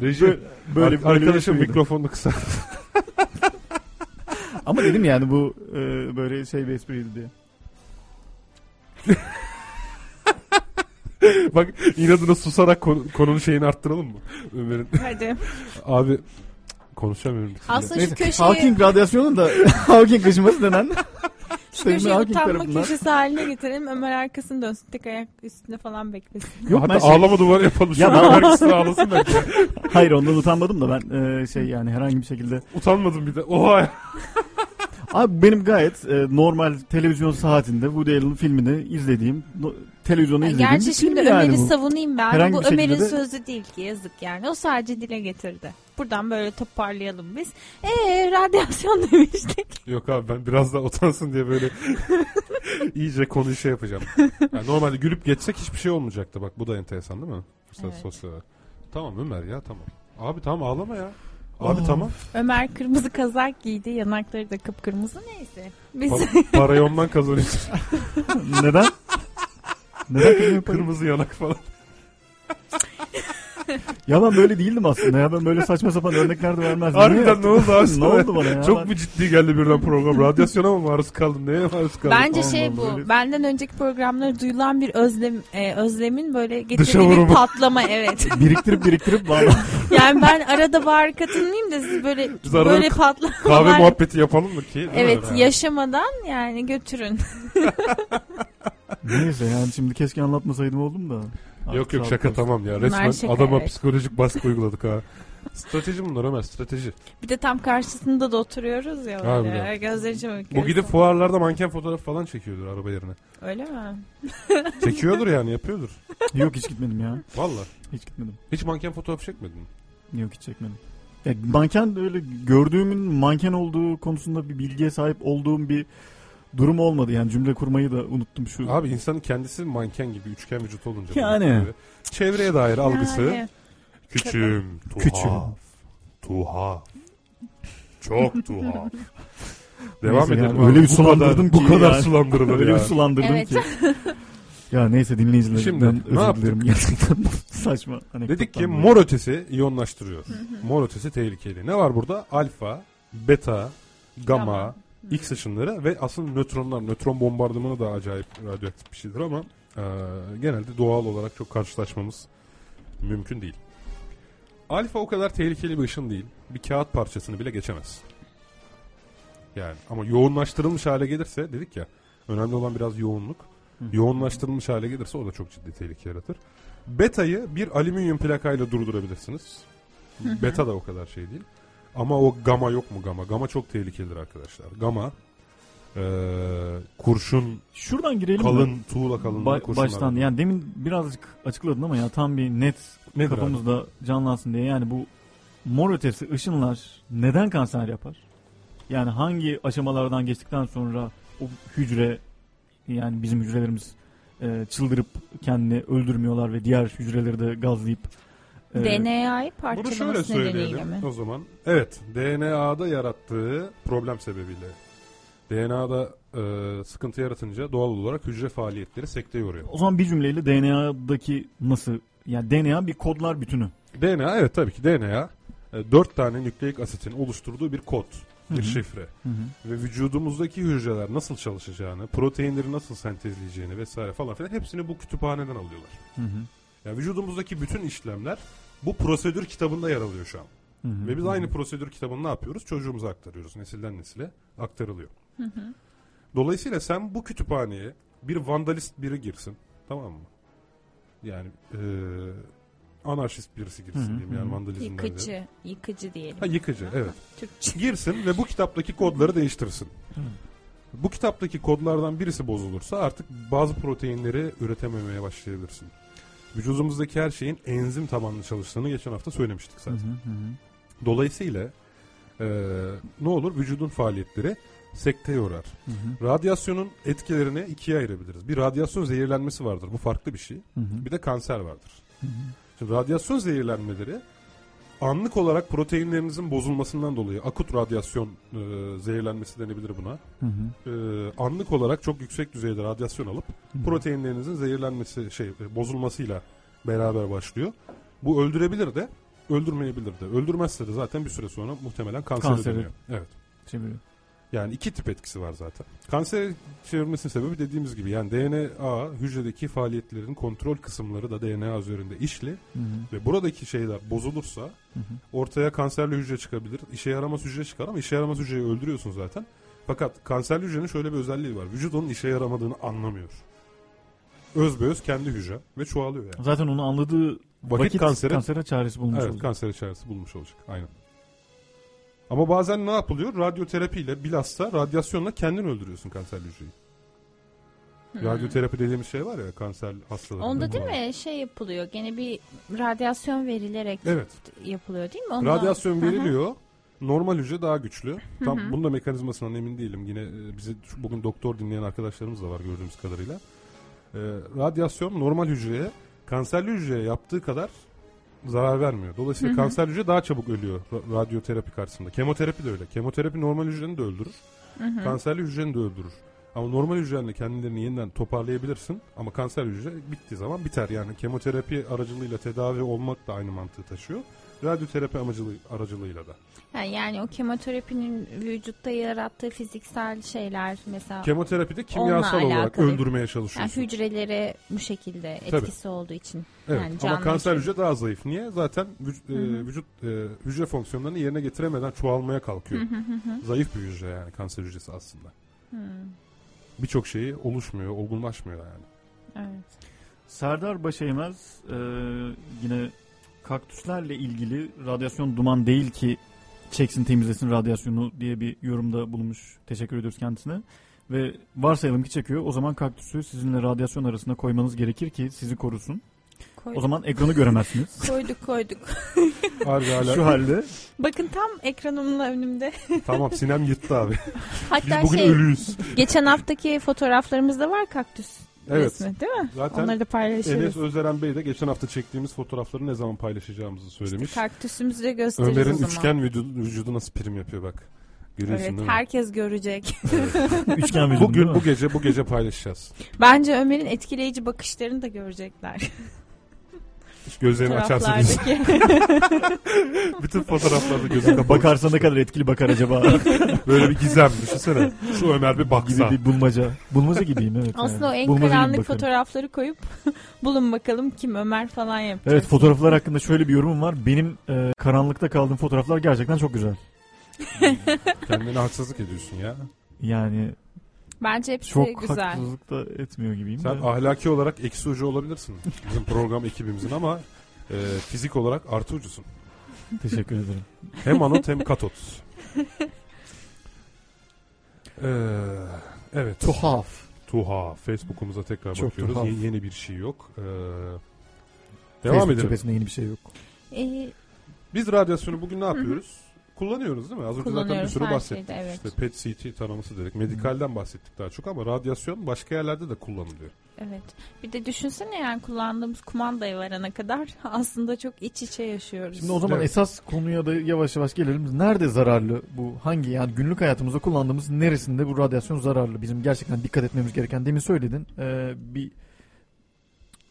Reji Böyle, böyle, arkadaşım şeydi. mikrofonunu kısa. Ama dedim yani bu e, böyle şey bir espriydi diye. Bak inadına susarak konu- konunun şeyini arttıralım mı? Ömer'in. Hadi. Abi konuşamıyorum. Aslında şu köşeyi, Hawking radyasyonu da Hawking kışması denen şu köşeyi utanma tarafından. köşesi haline getirelim. Ömer arkasını dönsün. Tek ayak üstünde falan beklesin. Yok, Hatta şey- ağlama duvarı yapalım. Ya Ya ben- ben herkes ağlasın belki. Hayır ondan utanmadım da ben e, şey yani herhangi bir şekilde Utanmadım bir de. Oha. Abi benim gayet e, normal televizyon saatinde Woody Allen filmini izlediğim, no, televizyonu izlediğim Gerçi bir şimdi film yani Ömer'i bu. savunayım ben. Herhangi bu bir şekilde Ömer'in de- sözü değil ki yazık yani. O sadece dile getirdi. Buradan böyle toparlayalım biz. Eee radyasyon demiştik. Yok abi ben biraz daha utansın diye böyle iyice konuyu şey yapacağım. Yani normalde gülüp geçsek hiçbir şey olmayacaktı. Bak bu da enteresan değil mi? Mesela Evet. sosyal. Tamam Ömer ya tamam. Abi tamam ağlama ya. Abi Of. tamam. Ömer kırmızı kazak giydi. Yanakları da kıpkırmızı neyse. Biz Pa- parayı ondan kazanıyorsun. Neden? Neden? Kırmızı yanak falan. Ya ben böyle değildim aslında ya ben böyle saçma sapan örnekler de vermezdim. Harbiden ne oldu abi? ne oldu bana ya? Çok mu ciddi geldi birden program? Radyasyona mı maruz kaldın? Neye maruz kaldın? Bence Allah şey Allah, bu. böyle- Benden önceki programlara duyulan bir özlem e, özlemin böyle getirdiği bir patlama evet. biriktirip biriktirip valla. Yani ben arada bari katılmayayım da siz böyle Biz böyle Kahve patlamalar muhabbeti yapalım mı ki? Evet Ha. yaşamadan yani götürün. Neyse yani şimdi keşke anlatmasaydım oldum da. Yok yok şaka tamam ya. Resmen şaka, adama evet. psikolojik baskı uyguladık ha. Strateji bunlar Ömer strateji. Bir de tam karşısında da oturuyoruz ya. Gözleri çabuk. Bu gidip fuarlarda manken fotoğrafı falan çekiyordur araba yerine. Öyle mi? Çekiyordur yani yapıyordur. Yok hiç gitmedim ya. Valla. Hiç gitmedim. Hiç manken fotoğrafı çekmedin mi? Yok hiç çekmedim. Ya, manken öyle gördüğümün manken olduğu konusunda bir bilgiye sahip olduğum bir durum olmadı. Yani cümle kurmayı da unuttum şu. Abi insanın kendisi manken gibi üçgen vücut olunca. Yani. böyle Çevreye dair algısı Yani, Küçüm, tuhaf, Küçüm. tuhaf, çok tuhaf. Devam Neyse edelim. yani öyle bir Bu sulandırdım kadar, ki Bu kadar yani. sulandırılır Öyle bir sulandırdım Evet. ki. ya neyse dinleyicilerimden Şimdi özür dilerim gerçekten saçma. Dedik ki mor ötesi iyonlaştırıyor. mor ötesi tehlikeli. Ne var burada? Alfa, beta, gamma, Gamma. X ışınları ve aslında nötronlar. Nötron bombardımanı da acayip radyoaktif bir şeydir ama e, genelde doğal olarak çok karşılaşmamız mümkün değil. Alfa o kadar tehlikeli bir ışın değil. Bir kağıt parçasını bile geçemez. Yani ama yoğunlaştırılmış hale gelirse dedik ya önemli olan biraz yoğunluk. Yoğunlaştırılmış hale gelirse o da çok ciddi tehlike yaratır. Beta'yı bir alüminyum plakayla durdurabilirsiniz. Beta da o kadar şey değil. Ama o gamma yok mu gamma? Gamma çok tehlikelidir arkadaşlar. Gamma eee, kurşun Şuradan girelim mi? kalın tuğla kalınlığı Ba- baştan yani demin birazcık açıkladın ama ya tam bir net Nedir abi? kafamızda canlansın diye yani bu mor ötesi ışınlar neden kanser yapar? Yani hangi aşamalardan geçtikten sonra o hücre yani bizim hücrelerimiz e, çıldırıp kendini öldürmüyorlar ve diğer hücreleri de gazlayıp e, DNA'yı Bunu şöyle parçalaması nedeniyle söyleyelim mi? o zaman. Evet DNA'da yarattığı problem sebebiyle. DNA'da eee, sıkıntı yaratınca doğal olarak hücre faaliyetleri sekteye uğruyor. o zaman bir cümleyle DNA'daki nasıl yani DNA bir kodlar bütünü. DNA evet tabii ki DNA e, dört tane nükleik asitin oluşturduğu bir kod, bir şifre. Hı hı. Ve vücudumuzdaki hücreler nasıl çalışacağını, proteinleri nasıl sentezleyeceğini vesaire falan filan hepsini bu kütüphaneden alıyorlar. Hı hı. Yani vücudumuzdaki bütün işlemler bu prosedür kitabında yer alıyor şu an. Hı hı. Ve biz Hı hı. aynı prosedür kitabını ne yapıyoruz? Çocuğumuza aktarıyoruz. Nesilden nesile aktarılıyor. Dolayısıyla sen bu kütüphaneye bir vandalist biri girsin. Tamam mı? Yani eee, anarşist birisi girsin Hı hı, diyeyim hı yani hı. vandalizmden. Yıkıcı, yıkıcı diyelim. Ha yıkıcı evet. Türkçe. Girsin ve bu kitaptaki kodları değiştirsin. Hı. Bu kitaptaki kodlardan birisi bozulursa artık bazı proteinleri üretememeye başlayabilirsin. Vücudumuzdaki her şeyin enzim tabanlı çalıştığını geçen hafta söylemiştik zaten. hı hı hı. Dolayısıyla eee, ne olur? Vücudun faaliyetleri sekteye uğrar. Hı hı. Radyasyonun etkilerini ikiye ayırabiliriz. Bir radyasyon zehirlenmesi vardır. Bu farklı bir şey. Hı hı. Bir de kanser vardır. Hı hı. Şimdi radyasyon zehirlenmeleri anlık olarak proteinlerinizin bozulmasından dolayı akut radyasyon eee, zehirlenmesi denebilir buna. Hı hı. Eee, anlık olarak çok yüksek düzeyde radyasyon alıp Hı hı. proteinlerinizin zehirlenmesi şey e, bozulmasıyla beraber başlıyor. Bu öldürebilir de öldürmeyebilir de. Öldürmezse de zaten bir süre sonra muhtemelen kansere Kansere. dönüyor. Evet. Çeviriyor. Yani iki tip etkisi var zaten. Kanser çevirmesinin sebebi dediğimiz gibi yani DNA hücredeki faaliyetlerin kontrol kısımları da DNA üzerinde işli Hı hı. ve buradaki şeyler bozulursa Hı hı. ortaya kanserli hücre çıkabilir. İşe yaramaz hücre çıkar ama işe yaramaz hücreyi öldürüyorsun zaten. Fakat kanserli hücrenin şöyle bir özelliği var. Vücut onun işe yaramadığını anlamıyor. Özbeöz kendi hücre ve çoğalıyor yani. Zaten onu anladığı Vakit, vakit, kansere, kansere çaresi bulmuş evet, olacak. kanser içerisi bulmuş olacak. Aynen. Ama bazen ne yapılıyor? Radyoterapiyle bilhassa radyasyonla kendin öldürüyorsun kanserli hücreyi. Radyoterapi dediğimiz şey var ya kanser hastalarında. Onda değil mi şey yapılıyor. Gene bir radyasyon verilerek Evet. yapılıyor değil mi? Ondan- Radyasyon veriliyor. Normal hücre daha güçlü. Tam bunun da mekanizmasından emin değilim. Yine e, bizi şu- bugün doktor dinleyen arkadaşlarımız da var gördüğümüz kadarıyla. E, radyasyon normal hücreye kanserli hücreye yaptığı kadar zarar vermiyor. Dolayısıyla Hı hı. kanser hücre daha çabuk ölüyor ra- radyoterapi karşısında. Kemoterapi de öyle. Kemoterapi normal hücreni de öldürür. Hı hı. Kanserli hücreni de öldürür. Ama normal hücrenle kendilerini yeniden toparlayabilirsin. Ama kanser hücre bittiği zaman biter. Yani kemoterapi aracılığıyla tedavi olmak da aynı mantığı taşıyor. Radyoterapi amacılı, aracılığıyla da. Ha, yani o kemoterapinin vücutta yarattığı fiziksel şeyler mesela Kemoterapide kimyasal olarak alakalı. öldürmeye yani çalışıyorsun. hücrelere bu şekilde Tabii. etkisi olduğu için. evet. yani Ama kanser hücre. daha zayıf. Niye? Zaten vücut, e, Hı vücut e, hücre fonksiyonlarını yerine getiremeden çoğalmaya kalkıyor. Hı hı hı hı. Zayıf bir hücre yani kanser hücresi aslında. Hı, Birçok şeyi oluşmuyor, olgunlaşmıyor yani. Evet. Serdar Başeymez e, yine kaktüslerle ilgili radyasyon duman değil ki çeksin temizlesin radyasyonu diye bir yorumda bulunmuş. Teşekkür ediyoruz kendisine. Ve varsayalım ki çekiyor. O zaman kaktüsü sizinle radyasyon arasında koymanız gerekir ki sizi korusun. Koyduk, O zaman ekranı göremezsiniz. koyduk koyduk. Harbi hala. Şu halde Bakın tam ekranımla önümde. tamam Sinem yırttı abi. Biz Hatta bugün şey ölüyüz. geçen haftaki fotoğraflarımızda var kaktüs. Evet. resmi değil mi? Zaten Onları da paylaşırız. Enes Özeren Bey de geçen hafta çektiğimiz fotoğrafları ne zaman paylaşacağımızı söylemiş. Kaktüsümüzü de gösteririz o Ömer'in zaman. üçgen vücudu, vücudu nasıl prim yapıyor bak. Görüyorsun Evet değil mi? herkes görecek. Üçgen vücudu değil Bugün mi? bu gece bu gece paylaşacağız. Bence Ömer'in etkileyici bakışlarını da görecekler. Gözlerini. Fotoğraflardaki. Bütün fotoğraflarda gözü kapalı. Bakarsa ne kadar etkili bakar acaba Böyle bir gizem düşünsene. Şu Ömer bir baksa. gibi bir bulmaca. Bulmaca gibiyim evet. Aslında o yani. en Bulmaca karanlık fotoğrafları koyup bulun bakalım kim Ömer falan yapacak. Evet fotoğraflar hakkında şöyle bir yorumum var. Benim e, karanlıkta kaldığım fotoğraflar gerçekten çok güzel. Kendine haksızlık ediyorsun ya. Yani Bence hepsi çok güzel. haksızlık da etmiyor gibiyim Sen de. ahlaki olarak eksi ucu olabilirsin. Bizim program ekibimizin ama e, fizik olarak artı ucusun. Teşekkür ederim. Hem anot hem katot. Ee, evet. Tuhaf. Tuha. Facebook'umuza tekrar Çok bakıyoruz. tuhaf. Yeni, yeni bir şey yok. Ee, devam Facebook edelim. yeni bir şey yok. Ee, Biz radyasyonu bugün ne yapıyoruz? Kullanıyoruz değil mi? Az önce zaten bir sürü bahsettik. şeyde evet. İşte PET CT taraması dedik. Medikalden bahsettik daha çok ama radyasyon başka yerlerde de kullanılıyor. Evet. Bir de düşünsene yani kullandığımız kumandaya varana kadar aslında çok iç içe yaşıyoruz. Şimdi o zaman Evet. esas konuya da yavaş yavaş gelelim. Nerede zararlı bu? Hangi yani günlük hayatımızda kullandığımız neresinde bu radyasyon zararlı? Bizim gerçekten dikkat etmemiz gereken demin söyledin. Ee, bir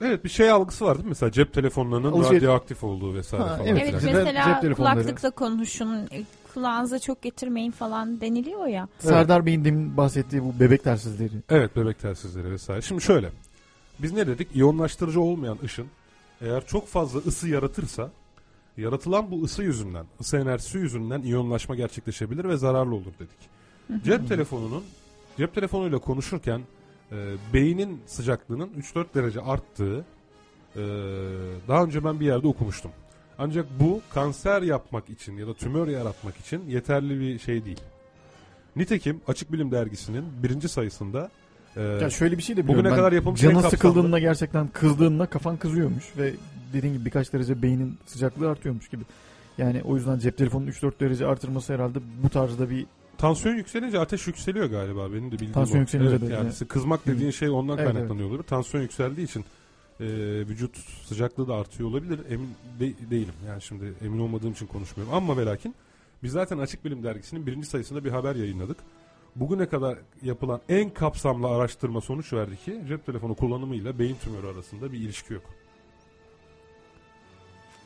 Evet bir şey algısı var değil mi? Mesela cep telefonlarının Alışveriş- radyoaktif olduğu vesaire Ha, falan. evet, Evet filan. cep- mesela cep telefonları. kulaklıkla konuşun, e, kulağınıza çok getirmeyin falan deniliyor ya. Serdar Bey'in demin bahsettiği bu bebek tersizleri. Evet bebek telsizleri vesaire. Şimdi şöyle. Biz ne dedik? İyonlaştırıcı olmayan ışın eğer çok fazla ısı yaratırsa yaratılan bu ısı yüzünden, ısı enerjisi yüzünden iyonlaşma gerçekleşebilir ve zararlı olur dedik. Cep telefonunun cep telefonuyla konuşurken e, beynin sıcaklığının 3-4 derece arttığı e, daha önce ben bir yerde okumuştum. Ancak bu kanser yapmak için ya da tümör yaratmak için yeterli bir şey değil. Nitekim Açık Bilim Dergisi'nin birinci sayısında e, Ya şöyle bir şey de bugüne ben. kadar yapılmış Canın sıkıldığında gerçekten kızdığında kafan kızıyormuş ve dediğin gibi birkaç derece beynin sıcaklığı artıyormuş gibi. Yani o yüzden cep telefonunun 3-4 derece artırması herhalde bu tarzda bir tansiyon yükselince ateş yükseliyor galiba benim de bildiğim Tansiyon o. yükselince evet, de, yani evet. kızmak dediğin şey ondan Evet, kaynaklanıyor olabilir. Tansiyon yükseldiği için e, vücut sıcaklığı da artıyor olabilir. Emin de- değilim. Yani şimdi emin olmadığım için konuşmuyorum. Ama ve lakin biz zaten Açık Bilim Dergisi'nin birinci sayısında bir haber yayınladık. Bugüne kadar yapılan en kapsamlı araştırma sonuç verdi ki cep telefonu kullanımıyla beyin tümörü arasında bir ilişki yok.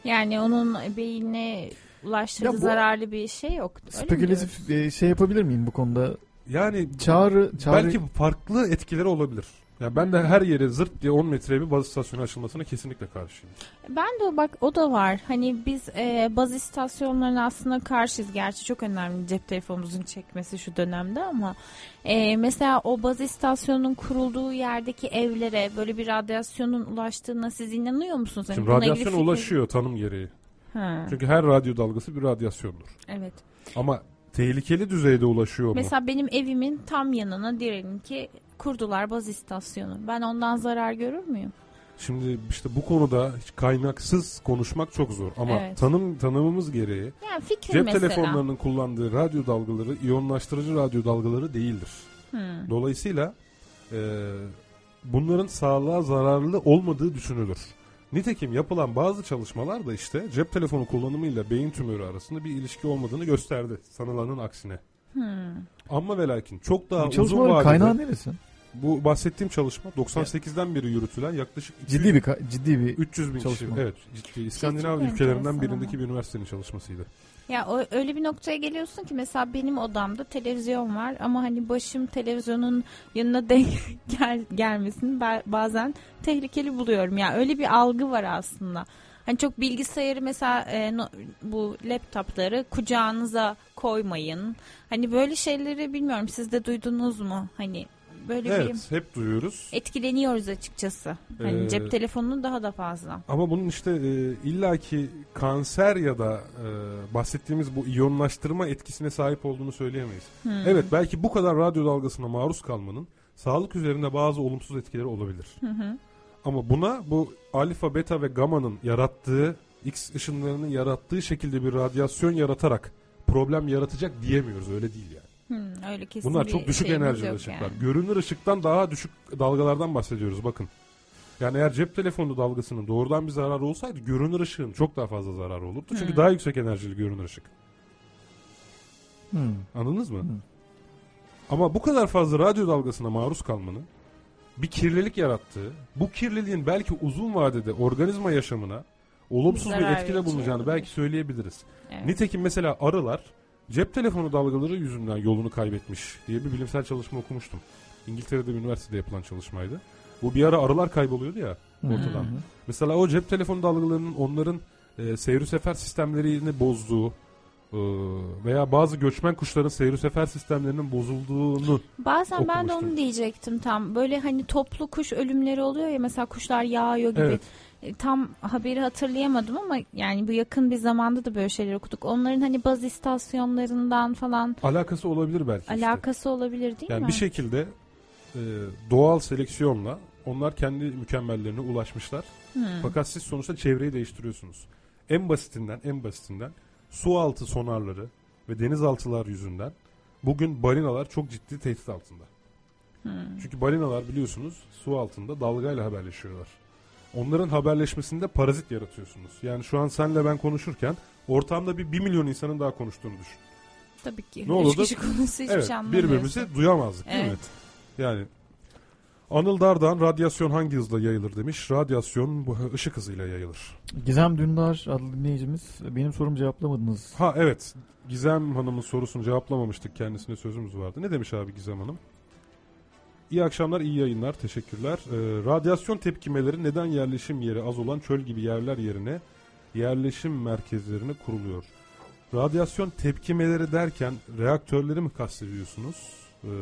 Yani onun beynine ulaştırdığı Ya bu- zararlı bir şey yok. Spekülatif e, şey yapabilir miyim bu konuda? Yani Çağrı, çağrı belki farklı etkileri olabilir. Yani ben de her yere zırt diye 10 metreye bir baz istasyonu açılmasına kesinlikle karşıyım. Ben de bak o da var. Hani biz e, baz istasyonlarına aslında karşıyız. Gerçi çok önemli cep telefonumuzun çekmesi şu dönemde ama e, mesela o baz istasyonunun kurulduğu yerdeki evlere böyle bir radyasyonun ulaştığına siz inanıyor musunuz? Hani Şimdi radyasyon fikir- ulaşıyor tanım gereği. Ha, Çünkü her radyo dalgası bir radyasyondur. evet. Ama tehlikeli düzeyde ulaşıyor mu? Mesela benim evimin tam yanına diyelim ki kurdular baz istasyonu. Ben ondan zarar görür müyüm? Şimdi işte bu konuda hiç kaynaksız konuşmak çok zor. Ama Evet. tanım tanımımız gereği Yani fikir cep mesela. telefonlarının kullandığı radyo dalgaları iyonlaştırıcı radyo dalgaları değildir. Dolayısıyla e, bunların sağlığa zararlı olmadığı düşünülür. Nitekim yapılan bazı çalışmalar da işte cep telefonu kullanımıyla beyin tümörü arasında bir ilişki olmadığını gösterdi. Sanılanın aksine. Hmm. Ama ve lakin çok daha bu uzun vadede kaynağı neresi? bu bahsettiğim çalışma 98'den beri yürütülen yaklaşık 200 Ciddi bir ciddi bir 300 bin kişi. çalışma. Evet, ciddi. İskandinav çok ülkelerinden enteresan birindeki ama. bir üniversitenin çalışmasıydı. Ya öyle bir noktaya geliyorsun ki mesela benim odamda televizyon var ama hani başım televizyonun yanına denk gel, gelmesini ba- bazen tehlikeli buluyorum. Ya öyle bir algı var aslında. Hani çok bilgisayarı mesela e, no- bu laptopları kucağınıza koymayın. Hani böyle şeyleri bilmiyorum siz de duydunuz mu? Hani böyle bir Evet, hep duyuyoruz. etkileniyoruz açıkçası. Hani Ee, cep telefonunun daha da fazla. Ama bunun işte e, illaki kanser ya da e, bahsettiğimiz bu iyonlaştırma etkisine sahip olduğunu söyleyemeyiz. Hmm. Evet, belki bu kadar radyo dalgasına maruz kalmanın sağlık üzerinde bazı olumsuz etkileri olabilir. Hı hı. Ama buna bu alfa, beta ve gama'nın yarattığı, X ışınlarının yarattığı şekilde bir radyasyon yaratarak problem yaratacak diyemiyoruz. Öyle değil. Hmm, öyle kesin Bunlar bir çok düşük enerjili ışıklar. yani. Görünür ışıktan daha düşük dalgalardan bahsediyoruz bakın. Yani eğer cep telefonu dalgasının doğrudan bir zararı olsaydı görünür ışığın çok daha fazla zararı olurdu. Çünkü Hmm. daha yüksek enerjili görünür ışık. Hmm. Anladınız mı? Hı. Ama bu kadar fazla radyo dalgasına maruz kalmanın bir kirlilik yarattığı, bu kirliliğin belki uzun vadede organizma yaşamına olumsuz bir Zarar etkide verici bulunacağını belki söyleyebiliriz. Evet. Nitekim mesela arılar cep telefonu dalgaları yüzünden yolunu kaybetmiş diye bir bilimsel çalışma okumuştum. İngiltere'de bir üniversitede yapılan çalışmaydı. Bu bir ara arılar kayboluyordu ya ortadan. Hı hı. Mesela o cep telefonu dalgalarının onların e, seyir sefer sistemlerini bozduğu e, veya bazı göçmen kuşların seyir sefer sistemlerinin bozulduğunu Bazen ben de onu diyecektim tam. Böyle hani toplu kuş ölümleri oluyor ya mesela kuşlar yağıyor gibi. Evet. E, Tam haberi hatırlayamadım ama yani bu yakın bir zamanda da böyle şeyler okuduk. Onların hani baz istasyonlarından falan alakası olabilir belki. işte. alakası olabilir değil Yani mi? bir şey şekilde e, doğal seleksiyonla onlar kendi mükemmellerine ulaşmışlar. Hmm. Fakat siz sonuçta çevreyi değiştiriyorsunuz. En basitinden en basitinden su altı sonarları ve denizaltılar yüzünden bugün balinalar çok ciddi tehdit altında. Hmm. Çünkü balinalar biliyorsunuz su altında dalgayla haberleşiyorlar. Onların haberleşmesinde parazit yaratıyorsunuz. Yani şu an senle ben konuşurken ortamda bir 1 milyon insanın daha konuştuğunu düşün. Tabii ki. Ne Üç olurdu? kişi konuşsa hiçbir evet, şey birbirimizi duyamazdık değil mi? Evet. Yani Anıl Dardan radyasyon hangi hızla yayılır demiş. Radyasyon bu ışık hızıyla yayılır. Gizem Dündar adlı dinleyicimiz benim sorumu cevaplamadınız. Ha evet. Gizem Hanım'ın sorusunu cevaplamamıştık. Kendisine sözümüz vardı. Ne demiş abi Gizem Hanım? İyi akşamlar, iyi yayınlar. Teşekkürler. Ee, radyasyon tepkimeleri neden yerleşim yeri az olan çöl gibi yerler yerine yerleşim merkezlerine kuruluyor? Radyasyon tepkimeleri derken reaktörleri mi kastediyorsunuz? Ee,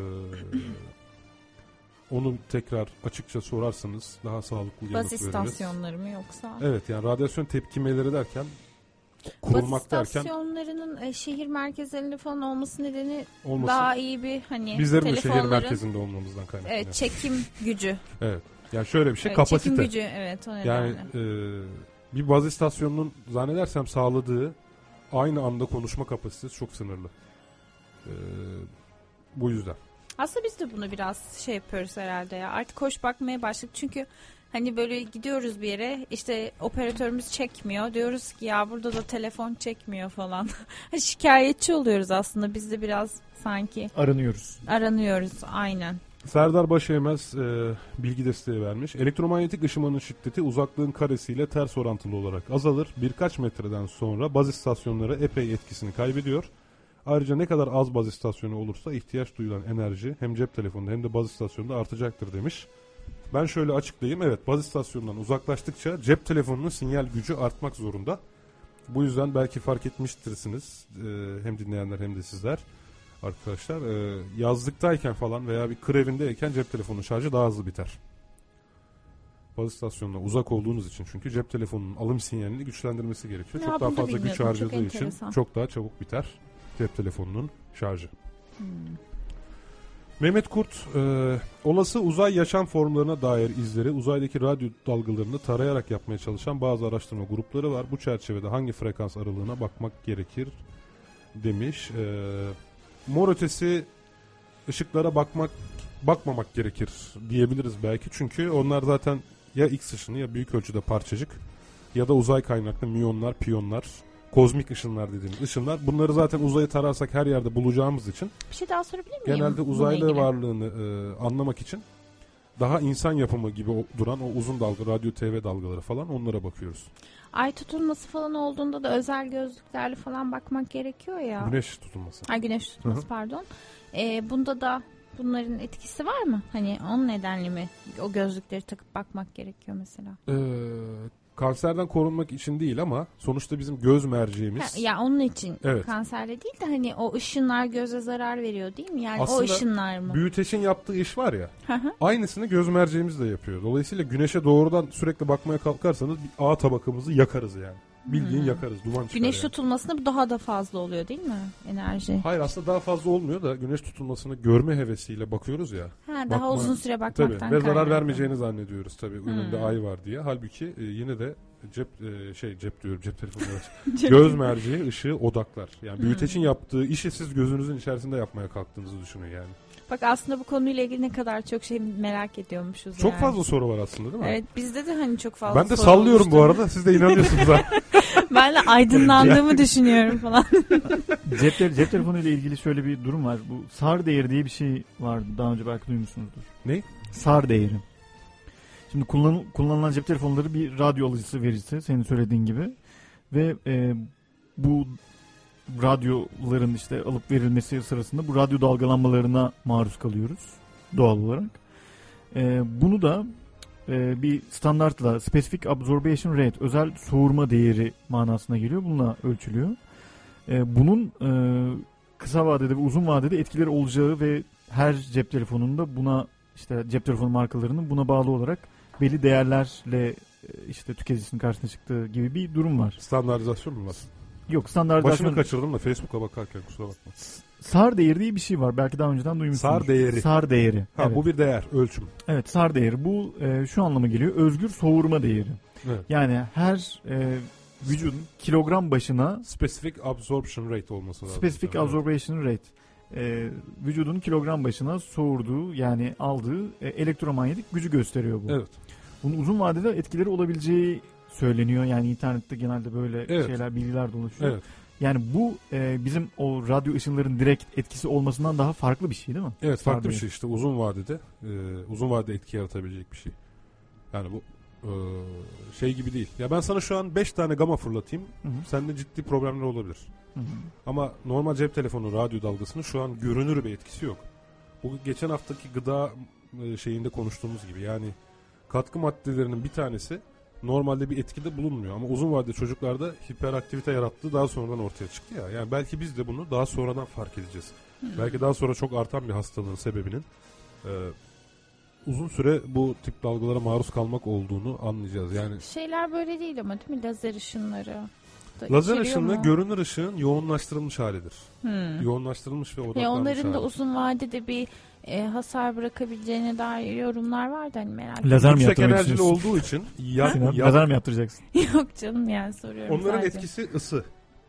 onu tekrar açıkça sorarsanız daha sağlıklı yanıt Baz veririz. istasyonları mı yoksa? Evet yani radyasyon tepkimeleri derken kurulmak Baz derken istasyonlarının e, şehir merkezlerinde falan olması nedeni olması daha iyi bir hani bizlerin de şehir telefonların merkezinde olmamızdan kaynaklanıyor. evet, çekim gücü. Evet. Yani şöyle bir şey Evet, kapasite. Çekim gücü evet o nedenle. Yani e, bir baz istasyonunun zannedersem sağladığı aynı anda konuşma kapasitesi çok sınırlı. E, bu yüzden. Aslında biz de bunu biraz şey yapıyoruz herhalde ya. Artık hoş bakmaya başladık. Çünkü hani böyle gidiyoruz bir yere işte operatörümüz çekmiyor. Diyoruz ki ya burada da telefon çekmiyor falan. Şikayetçi oluyoruz aslında. Biz de biraz sanki Aranıyoruz. aranıyoruz aynen. Serdar Başeymez e, bilgi desteği vermiş. Elektromanyetik ışımanın şiddeti uzaklığın karesiyle ters orantılı olarak azalır. Birkaç metreden sonra baz istasyonları epey etkisini kaybediyor. Ayrıca ne kadar az baz istasyonu olursa ihtiyaç duyulan enerji hem cep telefonunda hem de baz istasyonunda artacaktır demiş. Ben şöyle açıklayayım. Evet baz istasyonundan uzaklaştıkça cep telefonunun sinyal gücü artmak zorunda. Bu yüzden belki fark etmiştirsiniz e, hem dinleyenler hem de sizler arkadaşlar. E, yazlıktayken falan veya bir kır evindeyken cep telefonunun şarjı daha hızlı biter. Baz istasyonuna uzak olduğunuz için çünkü cep telefonunun alım sinyalini güçlendirmesi gerekiyor. Ya çok daha fazla güç. Çok harcadığı için enteresan. çok daha çabuk biter cep telefonunun şarjı. Hmm. Mehmet Kurt, e, olası uzay yaşam formlarına dair izleri uzaydaki radyo dalgalarını tarayarak yapmaya çalışan bazı araştırma grupları var. Bu çerçevede hangi frekans aralığına bakmak gerekir demiş. E, mor ötesi ışıklara bakmak bakmamak gerekir diyebiliriz belki. Çünkü onlar zaten ya X ışını ya büyük ölçüde parçacık ya da uzay kaynaklı miyonlar, piyonlar, kozmik ışınlar dediğimiz ışınlar. Bunları zaten uzayı tararsak her yerde bulacağımız için Bir şey daha sorabilir miyim? genelde uzaylı varlığını e, anlamak için daha insan yapımı gibi o- duran o uzun dalga, radyo TV dalgaları falan onlara bakıyoruz. Ay tutulması falan olduğunda da özel gözlüklerle falan bakmak gerekiyor ya. Güneş tutulması. Ay güneş tutması Hı hı. pardon. Ee, bunda da bunların etkisi var mı? Hani onun nedenli mi o gözlükleri takıp bakmak gerekiyor mesela? Ee, kanserden korunmak için değil ama sonuçta bizim göz merceğimiz Ha, ya onun için Evet. kanserle değil de hani o ışınlar göze zarar veriyor değil mi? Yani o Aslında ışınlar mı? büyüteçin yaptığı iş var ya aynısını göz merceğimiz de yapıyor. Dolayısıyla güneşe doğrudan sürekli bakmaya kalkarsanız bir A tabakamızı yakarız yani. Bildiğin Hmm. yakarız. Duman çıkar Güneş yani. tutulmasında daha da fazla oluyor değil mi? Enerji. Hayır aslında daha fazla olmuyor da güneş tutulmasını görme hevesiyle bakıyoruz ya. Ha, daha Bakma- uzun süre Tabii bakmaktan ve zarar vermeyeceğini zannediyoruz tabii. Önünde Hmm. ay var diye. Halbuki e, yine de cep e, şey cep diyorum cep telefonu göz merceği ışığı odaklar. Yani büyütecin yaptığı işi siz gözünüzün içerisinde yapmaya kalktığınızı düşünün yani. Bak aslında bu konuyla ilgili ne kadar çok şey merak ediyormuşuz Çok yani. fazla soru var aslında değil mi? Evet bizde de hani çok fazla ben de soru sallıyorum bu arada. Siz de inanıyorsunuz ha. ben de aydınlandığımı düşünüyorum falan. Cep, te- cep telefonu ile ilgili şöyle bir durum var. Bu SAR değeri diye bir şey vardı. Daha önce belki duymuşsunuzdur. Ne? SAR değeri. Şimdi kullan, kullanılan cep telefonları bir radyo alıcısı vericisi senin söylediğin gibi. Ve e, bu radyoların işte alıp verilmesi sırasında bu radyo dalgalanmalarına maruz kalıyoruz doğal olarak. E, bunu da e, bir standartla specific absorption rate özel soğurma değeri manasına geliyor. Bununla ölçülüyor. E, bunun e, kısa vadede ve uzun vadede etkileri olacağı ve her cep telefonunda buna işte cep telefonu markalarının buna bağlı olarak belli değerlerle e, işte tüketicisinin karşısına çıktığı gibi bir durum var. Standartizasyon mu var? Yok Başını standartizasyon kaçırdım da Facebook'a bakarken kusura bakma. SAR değeri diye bir şey var. Belki daha önceden duymuşsunuz. SAR değeri. SAR değeri. Ha evet. bu bir değer, ölçüm. evet SAR değeri. Bu e, şu anlama geliyor. Özgür soğurma değeri. Evet. Yani her e, vücudun kilogram başına Specific absorption rate olması lazım. specific Yani. absorption rate e, vücudun kilogram başına soğurduğu yani aldığı e, elektromanyetik gücü gösteriyor bu. Evet. Bunun uzun vadede etkileri olabileceği söyleniyor. Yani internette genelde böyle Evet. şeyler, bilgiler dolaşıyor. Evet. Yani bu e, bizim o radyo ışınların direkt etkisi olmasından daha farklı bir şey değil mi? Evet farklı bir Sarmıyor. şey işte uzun vadede e, uzun vadede etki yaratabilecek bir şey. Yani bu e, şey gibi değil. Ya ben sana şu an 5 tane gama fırlatayım. Hı hı. Sende ciddi problemler olabilir. Hı hı. Ama normal cep telefonu radyo dalgasının şu an görünür bir etkisi yok. Bu geçen haftaki gıda e, şeyinde konuştuğumuz gibi yani katkı maddelerinin bir tanesi normalde bir etkide bulunmuyor ama uzun vadede çocuklarda hiperaktivite yarattığı daha sonradan ortaya çıktı ya. Yani belki biz de bunu daha sonradan fark edeceğiz. Belki daha sonra çok artan bir hastalığın sebebinin e, uzun süre bu tip dalgalara maruz kalmak olduğunu anlayacağız. Yani Şeyler böyle değil ama değil mi? Lazer ışınları. da lazer mu? görünür ışığın yoğunlaştırılmış halidir. Hmm. Yoğunlaştırılmış ve odaklanmış Ya onların da hali. uzun vadede bir e, hasar bırakabileceğine dair yorumlar vardı hani merak ettim. Lazer mi Yüksek yaptırmak enerjili istiyorsun? olduğu için ya, Sinan, ya- lazer mi yaptıracaksın? Yok canım yani soruyorum onların sadece. etkisi ısı.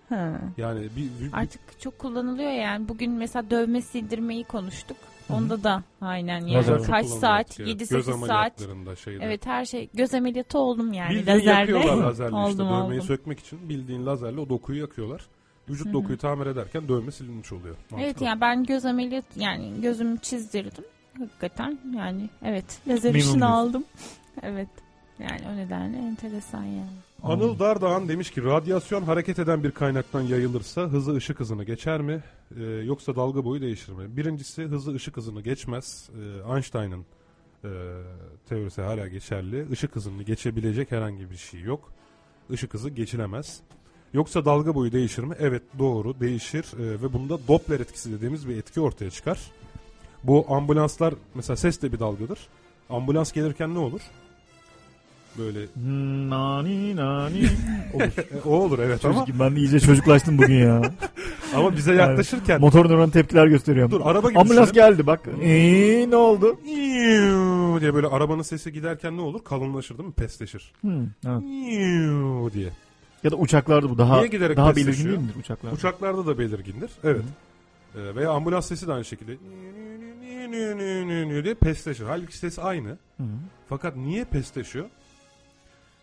Ha. Yani bir, bir- Artık çok kullanılıyor yani. Bugün mesela dövme sildirmeyi konuştuk. Onda da aynen yani. Lazer çok Kaç kullanılıyor saat? artık, evet. 7-8 Göz saat. ameliyatlarında şeyde. Evet her şey. Göz ameliyatı oldum yani. Bildiğin Lazerle. yakıyorlar lazerle işte. oldum Dövmeyi oldum. sökmek için bildiğin lazerle o dokuyu yakıyorlar. Vücut Hı hı. dokuyu tamir ederken dövme silinmiş oluyor. Evet Mantıklı. yani ben göz ameliyat yani gözümü çizdirdim. Hakikaten yani evet lazer diyorsun. aldım. Evet. Yani o nedenle enteresan yani. Anıl Dardağan demiş ki radyasyon hareket eden bir kaynaktan yayılırsa hızı ışık hızını geçer mi Ee, yoksa dalga boyu değişir mi? Birincisi hızı ışık hızını geçmez. Ee, Einstein'ın e, teorisi hala geçerli. Işık hızını geçebilecek herhangi bir şey yok. Işık hızı geçilemez. Yoksa dalga boyu değişir mi? Evet doğru değişir Ee, ve bunda Doppler etkisi dediğimiz bir etki ortaya çıkar. Bu ambulanslar mesela ses de bir dalgadır. Ambulans gelirken ne olur? Böyle Hmm, Nani nani. Olur. E, o olur evet ama Çocuk, ben de iyice çocuklaştım bugün ya. ama bize yaklaşırken Motor nöron tepkiler gösteriyorum. dur araba gibi Ambulans düşünün. geldi bak. Eee ne oldu? Diye böyle arabanın sesi giderken ne olur? Kalınlaşır değil mi? Pesleşir. Hmm, evet. Diye. Ya da uçaklarda bu daha Niye giderek daha belirgin değil midir uçaklar? Uçaklarda da belirgindir. Evet. Ee, veya ambulans sesi de aynı şekilde diye pesleşir. Halbuki ses aynı. Hı. Fakat niye pesleşiyor?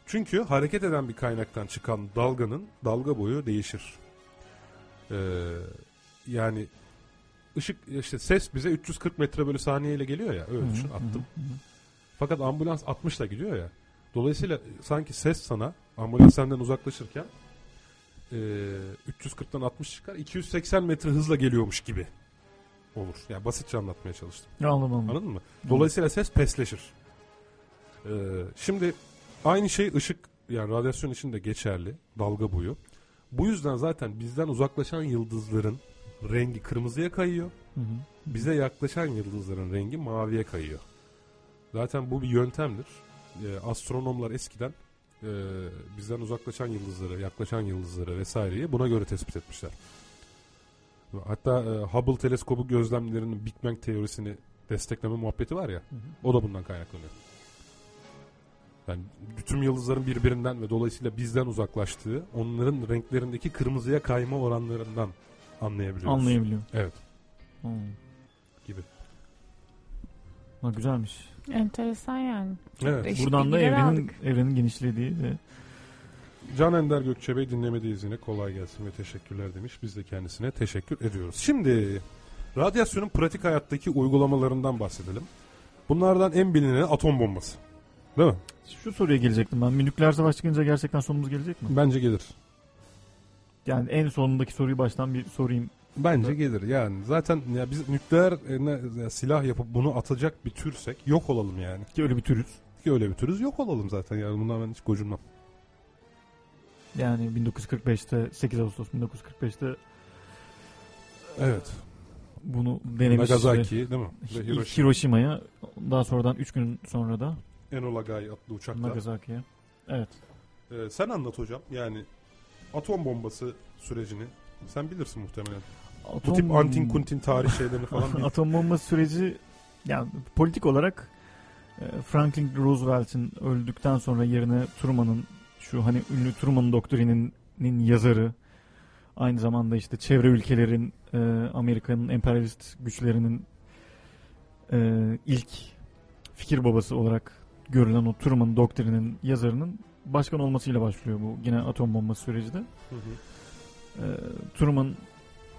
Çünkü hareket eden bir kaynaktan çıkan dalganın dalga boyu değişir. Ee, yani ışık işte ses bize 340 metre bölü saniye ile geliyor ya öyle düşün attım. Fakat ambulans 60 ile gidiyor ya. Dolayısıyla sanki ses sana ambulans senden uzaklaşırken e, 340'tan 60 çıkar 280 metre hızla geliyormuş gibi olur. Yani basitçe anlatmaya çalıştım. Anladım anladım. Anladın mı? Dolayısıyla ses pesleşir. Ee, şimdi aynı şey ışık yani radyasyon için de geçerli. Dalga boyu. Bu yüzden zaten bizden uzaklaşan yıldızların rengi kırmızıya kayıyor. Hı hı. Bize yaklaşan yıldızların rengi maviye kayıyor. Zaten bu bir yöntemdir. Ee, astronomlar eskiden e, bizden uzaklaşan yıldızları, yaklaşan yıldızları vesaireyi buna göre tespit etmişler. Hatta e, Hubble teleskobu gözlemlerinin Big Bang teorisini destekleme muhabbeti var ya. Hı hı. O da bundan kaynaklanıyor. Yani bütün yıldızların birbirinden ve dolayısıyla bizden uzaklaştığı, onların renklerindeki kırmızıya kayma oranlarından anlayabiliyoruz. Anlayabiliyor. Evet. Hmm. Gibi. Ha, güzelmiş. Enteresan yani. Evet. Değişik Buradan da bilgiler evrenin aldık. evrenin genişlediği ve Can Ender Gökçe Bey dinlemedeyiz yine. Kolay gelsin ve teşekkürler demiş. Biz de kendisine teşekkür ediyoruz. Şimdi radyasyonun pratik hayattaki uygulamalarından bahsedelim. Bunlardan en bilineni atom bombası. Değil mi? şu soruya gelecektim ben. Bir nükleer savaş çıkınca gerçekten sonumuz gelecek mi? Bence gelir. Yani en sonundaki soruyu baştan bir sorayım. Bence gelir. Yani zaten ya biz nükleer e, ne- ya silah yapıp bunu atacak bir türsek yok olalım yani. Ki öyle bir türüz. Ki öyle bir türüz yok olalım zaten yani bundan ben hiç gocunmam. Yani 1945'te 8 Ağustos 1945'te Evet. bunu denemiş. Nagasaki değil mi? ve Ve Hi- Hiroşima. Hiroşima'ya daha sonradan 3 gün sonra da Enola Gay adlı uçakla. Nagasaki'ye. Evet. Ee, sen anlat hocam. Yani atom bombası sürecini sen bilirsin muhtemelen. Bu Atom, tip antin kuntin tarih şeylerini falan atom bombası süreci yani politik olarak e, Franklin Roosevelt'in öldükten sonra yerine Truman'ın şu hani ünlü Truman doktrininin yazarı aynı zamanda işte çevre ülkelerin e, Amerika'nın emperyalist güçlerinin e, ilk fikir babası olarak görülen o Truman doktrinin yazarının başkan olmasıyla başlıyor bu yine atom bombası süreci de. Hı hı. E, Truman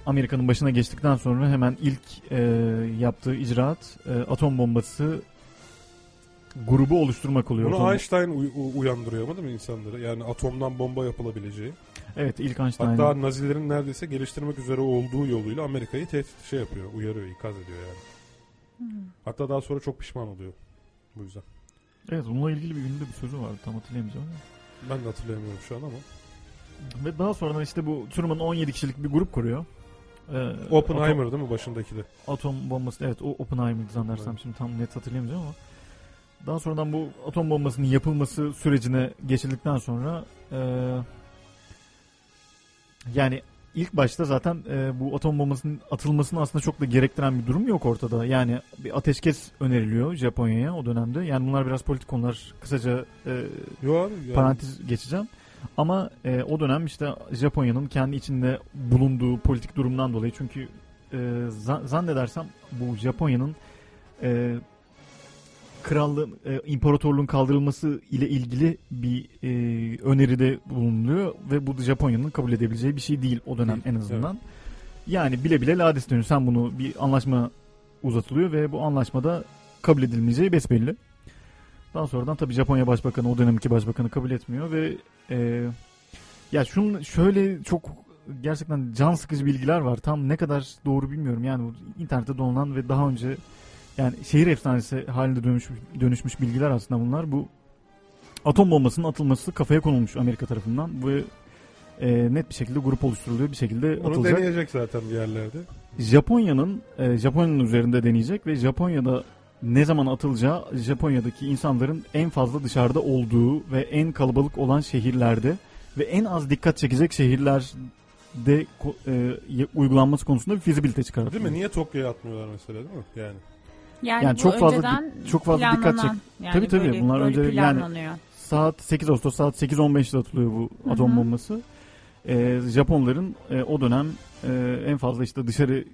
Amerika'nın başına geçtikten sonra hemen ilk e, yaptığı icraat e, atom bombası grubu oluşturmak oluyor. Bunu Atom- Einstein u- uyandırıyor mu değil mi insanları? Yani atomdan bomba yapılabileceği. Evet ilk Einstein. Hatta Nazilerin neredeyse geliştirmek üzere olduğu yoluyla Amerika'yı tehdit şey yapıyor, uyarıyor, ikaz ediyor yani. Hmm. Hatta daha sonra çok pişman oluyor bu yüzden. Evet bununla ilgili bir ünlü bir sözü vardı tam hatırlayamayacağım ama. Ben de hatırlayamıyorum şu an ama. Ve daha sonra işte bu Truman 17 kişilik bir grup kuruyor. Ee, Oppenheimer Atom, değil mi başındaki de? atom bombası evet o Oppenheimer'dı zannedersem Evet. şimdi tam net hatırlayamayacağım ama. Daha sonradan bu atom bombasının yapılması sürecine geçildikten sonra ee, yani ilk başta zaten e, bu atom bombasının atılmasını aslında çok da gerektiren bir durum yok ortada. Yani bir ateşkes öneriliyor Japonya'ya o dönemde. Yani bunlar biraz politik konular. Kısaca e, Yok abi. Yani parantez geçeceğim. Ama e, o dönem işte Japonya'nın kendi içinde bulunduğu politik durumdan dolayı çünkü e, za- zannedersem bu Japonya'nın e, krallığın e, imparatorluğun kaldırılması ile ilgili bir e, öneride bulunuyor ve bu da Japonya'nın kabul edebileceği bir şey değil o dönem en azından. Yani bile bile lades dönüyor. Sen bunu bir anlaşma uzatılıyor ve bu anlaşmada kabul edilmeyeceği besbelli. Daha sonradan tabii Japonya Başbakanı o dönemki başbakanı kabul etmiyor ve e, ya şunun şöyle çok gerçekten can sıkıcı bilgiler var. Tam ne kadar doğru bilmiyorum. Yani bu internette dolanılan ve daha önce yani şehir efsanesi halinde dönüşmüş, dönüşmüş bilgiler aslında bunlar. Bu atom bombasının atılması kafaya konulmuş Amerika tarafından ve e, net bir şekilde grup oluşturuluyor bir şekilde Onu atılacak. deneyecek zaten bir yerlerde. Japonya'nın e, Japonya'nın üzerinde deneyecek ve Japonya'da ne zaman atılacağı Japonya'daki insanların en fazla dışarıda olduğu ve en kalabalık olan şehirlerde ve en az dikkat çekecek şehirlerde e, uygulanması konusunda bir fizibilite çıkartıyor. Değil mi? Niye Tokyo'ya atmıyorlar mesela değil mi? Yani. Yani, Yani çok fazla çok fazla dikkat planlanan, Yani Tabii, tabii, Böyle, bunlar böyle önce yani-. Saat 8 Ağustos saat 8.15'te atılıyor bu Hı hı. atom bombası. E, Japonların e, o dönem e, en fazla işte dışarı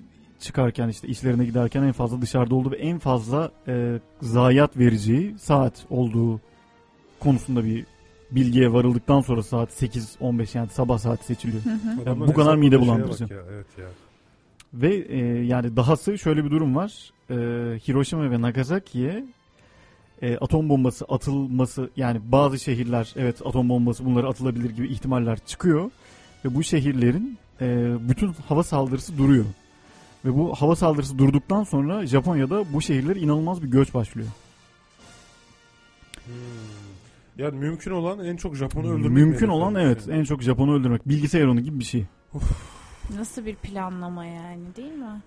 çıkarken işte işlerine giderken en fazla dışarıda olduğu ve en fazla e, zayiat vereceği saat olduğu konusunda bir bilgiye varıldıktan sonra saat 8.15 yani sabah saati seçiliyor. Hı hı. Adamların bu kadar mide bulandırıcı. Ya, evet ya. Ve e, yani dahası şöyle bir durum var. E, Hiroşima ve Nagasaki'ye e, atom bombası atılması yani bazı şehirler evet atom bombası bunları atılabilir gibi ihtimaller çıkıyor. Ve bu şehirlerin e, bütün hava saldırısı duruyor. Ve bu hava saldırısı durduktan sonra Japonya'da bu şehirlere inanılmaz bir göç başlıyor. Hmm. Yani mümkün olan en çok Japon'u öldürmek. Mümkün olan herifler? evet en çok Japon'u öldürmek. Bilgisayar oyunu gibi bir şey. Nasıl bir planlama yani değil mi?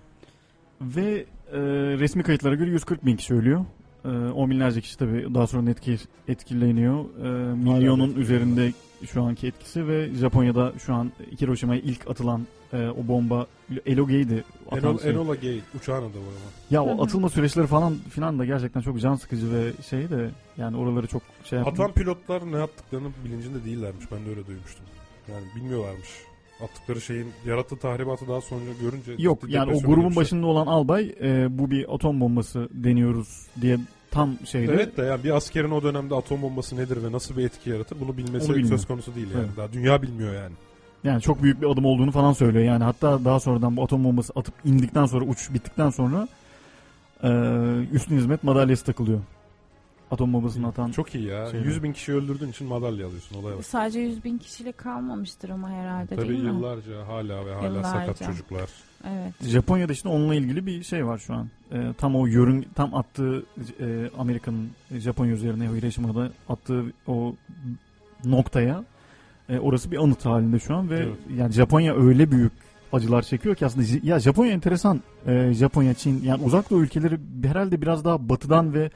Ve e, resmi kayıtlara göre 140 bin kişi ölüyor. Ee, on binlerce kişi tabii daha sonra etki, etkileniyor. Ee, milyonun üzerinde şu anki etkisi ve Japonya'da şu an Hiroşima'ya ilk atılan e, o bomba Eloge'ydi. atan Enol, şey. Enola Gay uçağın adı bu ama. Ya o atılma süreçleri falan filan da gerçekten çok can sıkıcı ve şey de yani oraları çok şey yaptım. Atan pilotlar ne yaptıklarının bilincinde değillermiş. Ben de öyle duymuştum. Yani bilmiyorlarmış. Attıkları şeyin yarattığı tahribatı daha sonra görünce... Yok yani o grubun başında olan albay e, bu bir atom bombası deniyoruz diye tam şeyde. Evet de yani bir askerin o dönemde atom bombası nedir ve nasıl bir etki yaratır bunu bilmesi söz konusu değil yani. Evet. Daha dünya bilmiyor yani. Yani çok büyük bir adım olduğunu falan söylüyor. Yani hatta daha sonradan bu atom bombası atıp indikten sonra uçuş bittikten sonra e, üstün hizmet madalyası takılıyor. Atom bombasını atan. Çok iyi ya. Şeyler. 100 bin kişi öldürdüğün için madalya alıyorsun olaya bak. Sadece 100 bin kişiyle kalmamıştır ama herhalde Tabii değil mi? yıllarca hala ve hala Yıllarca. sakat çocuklar. Evet. Japonya'da işte onunla ilgili bir şey var şu an. E, tam o yörün tam attığı e, Amerika'nın Japonya üzerine Hiroşima'da attığı o noktaya e, orası bir anıt halinde şu an ve Evet. yani Japonya öyle büyük acılar çekiyor ki aslında ya Japonya enteresan. E, Japonya, Çin yani uzak doğu ülkeleri herhalde biraz daha batıdan ve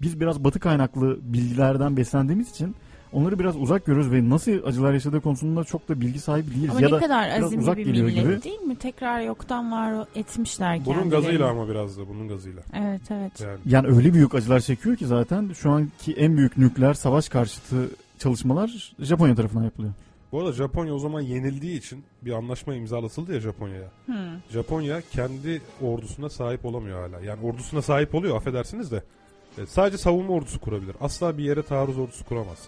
biz biraz batı kaynaklı bilgilerden beslendiğimiz için onları biraz uzak görüyoruz ve nasıl acılar yaşadığı konusunda çok da bilgi sahibi değiliz. Ama ya ne da kadar biraz azimli uzak bir geliyor millet gibi. değil mi? Tekrar yoktan var etmişler Bunun kendilerini. gazıyla ama biraz da bunun gazıyla. Evet evet. Yani Yani öyle büyük acılar çekiyor ki zaten şu anki en büyük nükleer savaş karşıtı çalışmalar Japonya tarafından yapılıyor. bu arada Japonya o zaman yenildiği için bir anlaşma imzalatıldı ya Japonya'ya. Hmm. Japonya kendi ordusuna sahip olamıyor hala. Yani ordusuna sahip oluyor affedersiniz de. E, sadece savunma ordusu kurabilir. Asla bir yere taarruz ordusu kuramaz.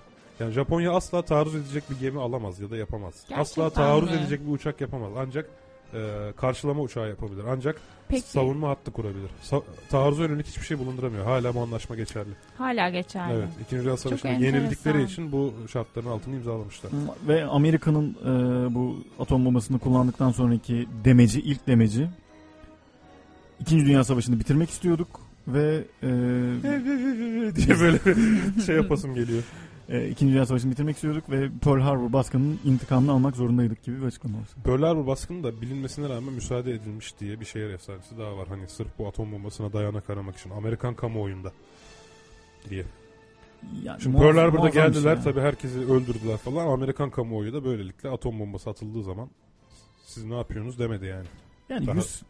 Yani Japonya asla taarruz edecek bir gemi alamaz ya da yapamaz. Gerçekten asla taarruz mi? edecek bir uçak yapamaz. Ancak e, karşılama uçağı yapabilir. Ancak Peki savunma hattı kurabilir. Sa- taarruza yönelik hiçbir şey bulunduramıyor. Hala bu anlaşma geçerli. hala geçerli. Evet. İkinci Dünya Savaşı'nda enteresan. yenildikleri için bu şartların altını imzalamışlar. Ve Amerika'nın e, bu atom bombasını kullandıktan sonraki demeci, ilk demeci İkinci Dünya Savaşı'nı bitirmek istiyorduk ve e, diye böyle bir şey yapasım geliyor. E, İkinci Dünya Savaşı'nı bitirmek istiyorduk ve Pearl Harbor baskının intikamını almak zorundaydık gibi bir açıklama var. Pearl Harbor baskını da bilinmesine rağmen müsaade edilmiş diye bir şehir efsanesi daha var. Hani sırf bu atom bombasına dayanak aramak için. Amerikan kamuoyunda diye. Yani Şimdi Pearl Harbor'da şey geldiler ya. tabii herkesi öldürdüler falan. Amerikan kamuoyu da böylelikle atom bombası atıldığı zaman siz ne yapıyorsunuz demedi yani. Yani Daha- yüz,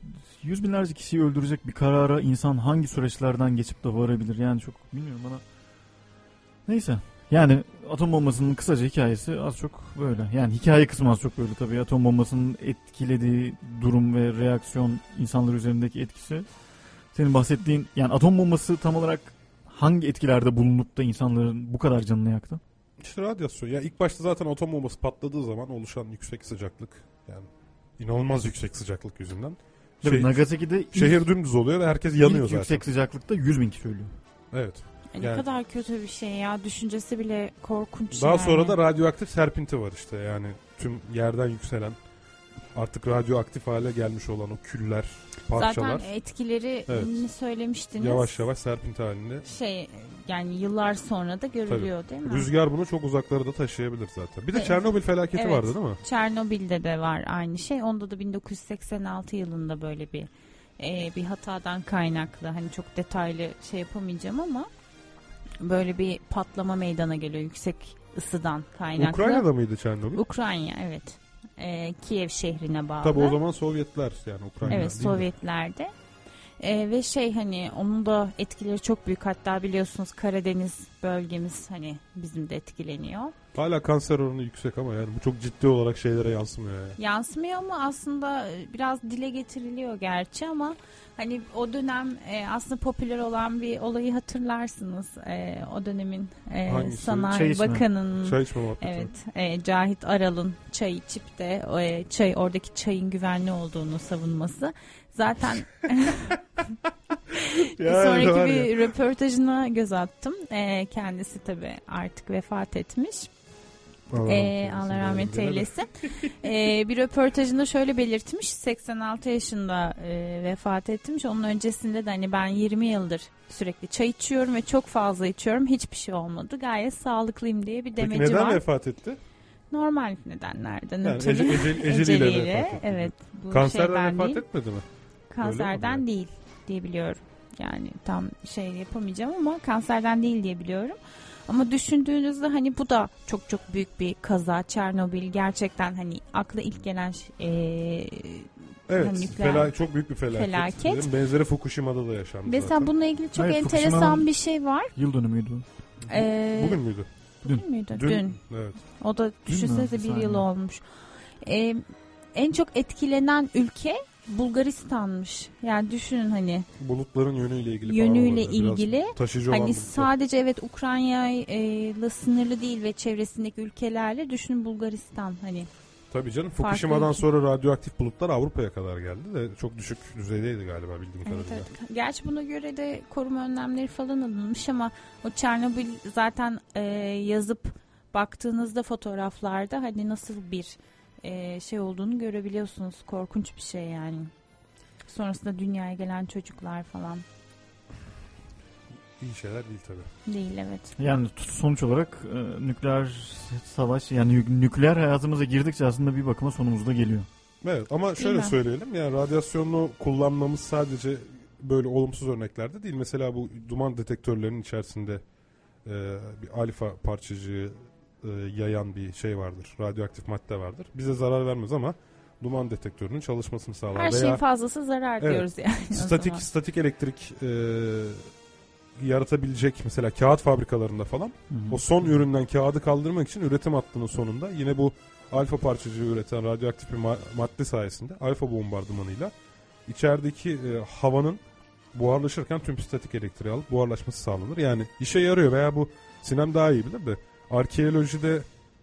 yüz binlerce kişiyi öldürecek bir karara insan hangi süreçlerden geçip de varabilir? Yani çok bilmiyorum bana. Neyse. Yani atom bombasının kısaca hikayesi az çok böyle. Yani hikaye kısmı az çok böyle tabii. Atom bombasının etkilediği durum ve reaksiyon insanlar üzerindeki etkisi. Senin bahsettiğin yani atom bombası tam olarak hangi etkilerde bulunup da insanların bu kadar canını yaktı? İşte radyasyon. Ya ilk başta zaten atom bombası patladığı zaman oluşan yüksek sıcaklık yani inanılmaz yüksek sıcaklık yüzünden. Tabii Şey- Nagasaki'de ilk, şehir dümdüz oluyor ve herkes yanıyor ilk zaten. yüksek sıcaklıkta 100 bin kişi ölüyor. Evet. Ne Yani- kadar kötü bir şey ya. Düşüncesi bile korkunç Daha yani. sonra da radyoaktif serpinti var işte yani tüm yerden yükselen artık radyoaktif hale gelmiş olan o küller, parçalar Zaten etkileri Evet. söylemiştiniz. yavaş yavaş serpinti halinde. Şey yani yıllar sonra da görülüyor değil mi? Rüzgar bunu çok uzaklara da taşıyabilir zaten. Bir de Evet. Çernobil felaketi Evet. vardı değil mi? Çernobil'de de var aynı şey. Onda da 1986 yılında böyle bir e, bir hatadan kaynaklı hani çok detaylı şey yapamayacağım ama böyle bir patlama meydana geliyor yüksek ısıdan kaynaklı. Ukrayna'da mıydı Çernobil? Ukrayna evet. E, Kiev şehrine bağlı. Tabii o zaman Sovyetler yani Ukrayna Evet mi? Sovyetlerde. Ee, ve şey hani onun da etkileri çok büyük hatta biliyorsunuz Karadeniz bölgemiz hani bizim de etkileniyor. Hala kanser oranı yüksek ama yani bu çok ciddi olarak şeylere yansımıyor yani. Yansımıyor ama aslında e, biraz dile getiriliyor gerçi ama hani o dönem e, aslında popüler olan bir olayı hatırlarsınız. E, o dönemin e, Hangisi? Çay Sanayi içme. Bakanı'nın Çay içme muhabbeti. Evet, e, Cahit Aral'ın çay içip de e, çay oradaki çayın güvenli olduğunu savunması. Zaten bir sonraki bir röportajına göz attım. E, kendisi tabii artık vefat etmiş. Allah Ee, Allah rahmet eylesin. Ee, bir röportajında şöyle belirtmiş. 86 yaşında e, vefat etmiş. Onun öncesinde de hani ben 20 yıldır sürekli çay içiyorum ve çok fazla içiyorum. Hiçbir şey olmadı. Gayet sağlıklıyım diye bir Peki demeci neden var. vefat etti? Normal nedenlerden Yani ötürü. ece- ece- eceliyle etti. Evet. Bu Kanserden şeyden vefat değil. etmedi mi? Kanserden mi? değil diye biliyorum. Yani tam şey yapamayacağım ama kanserden değil diye biliyorum. Ama düşündüğünüzde hani bu da çok çok büyük bir kaza. Çernobil gerçekten hani akla ilk gelen e, Evet. Hani nükleer fela- çok büyük bir felaket. felaket. Dedim. Benzeri Fukushima'da da yaşandı Mesela zaten. bununla ilgili çok Evet, enteresan Fukushima'nın- bir şey var. Yıl dönümüydü. Ee, Bugün müydü? bugün müydü? Dün. Evet. O da düşünsenize bir Saniye. yıl olmuş. Ee, en çok etkilenen ülke Bulgaristan'mış. Yani düşünün hani Bulutların yönüyle ilgili falan yönüyle. Biraz ilgili. taşıyıcı olan Hani sadece evet Ukrayna'yla sınırlı değil ve çevresindeki ülkelerle düşünün Bulgaristan hani. Tabii canım Fukushima'dan sonra radyoaktif bulutlar Avrupa'ya kadar geldi de çok düşük düzeydeydi galiba bildiğim Evet, kadarıyla. evet. Gerçi buna göre de koruma önlemleri falan alınmış ama o Çernobil zaten e, yazıp baktığınızda fotoğraflarda hani nasıl bir e, şey olduğunu görebiliyorsunuz. Korkunç bir şey yani. Sonrasında dünyaya gelen çocuklar falan İyi şeyler değil tabii. değil evet. Yani sonuç olarak e, nükleer savaş yani nü- nükleer hayatımıza girdikçe aslında bir bakıma sonumuzda geliyor. Evet ama şöyle mi? söyleyelim yani radyasyonlu kullanmamız sadece böyle olumsuz örneklerde değil. Mesela bu duman detektörlerinin içerisinde e, bir alfa parçacığı e, yayan bir şey vardır. Radyoaktif madde vardır. Bize zarar vermez ama duman detektörünün çalışmasını sağlar. Her Veya şeyin fazlası zarar Evet. diyoruz yani. statik statik elektrik e, yaratabilecek mesela kağıt fabrikalarında falan Hı hı. o son üründen kağıdı kaldırmak için üretim hattının sonunda yine bu alfa parçacığı üreten radyoaktif bir ma- madde sayesinde alfa bombardımanıyla içerideki e, havanın buharlaşırken tüm statik elektriği alıp buharlaşması sağlanır. Yani işe yarıyor veya bu Sinem daha iyi bilir de arkeolojide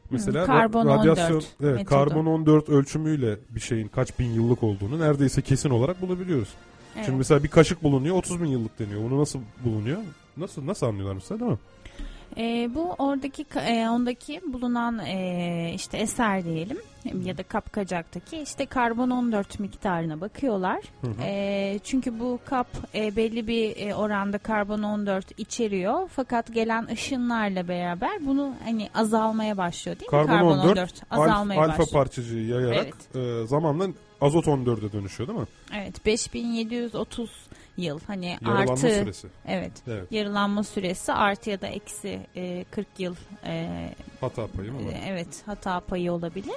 mesela karbon radyasyon 14 evet, metodu. karbon 14 ölçümüyle bir şeyin kaç bin yıllık olduğunu neredeyse kesin olarak bulabiliyoruz. Evet. Şimdi mesela bir kaşık bulunuyor 30 bin yıllık deniyor. Bunu nasıl bulunuyor? Nasıl nasıl anlıyorlar mesela değil mi? Ee, bu oradaki e, ondaki bulunan e, işte eser diyelim ya da kapkacaktaki işte karbon 14 miktarına bakıyorlar. Hı hı. E, çünkü bu kap e, belli bir e, oranda karbon 14 içeriyor fakat gelen ışınlarla beraber bunu hani azalmaya başlıyor değil mi? Karbon 14, azalmaya alfa başlıyor. parçacığı yayarak e, zamanla azot 14'e dönüşüyor değil mi? Evet 5730 yıl hani Yaralanma artı süresi. evet Evet. yarılanma süresi artı ya da eksi e, 40 yıl e, Hata payı mı var? Ee, Evet hata payı olabilir.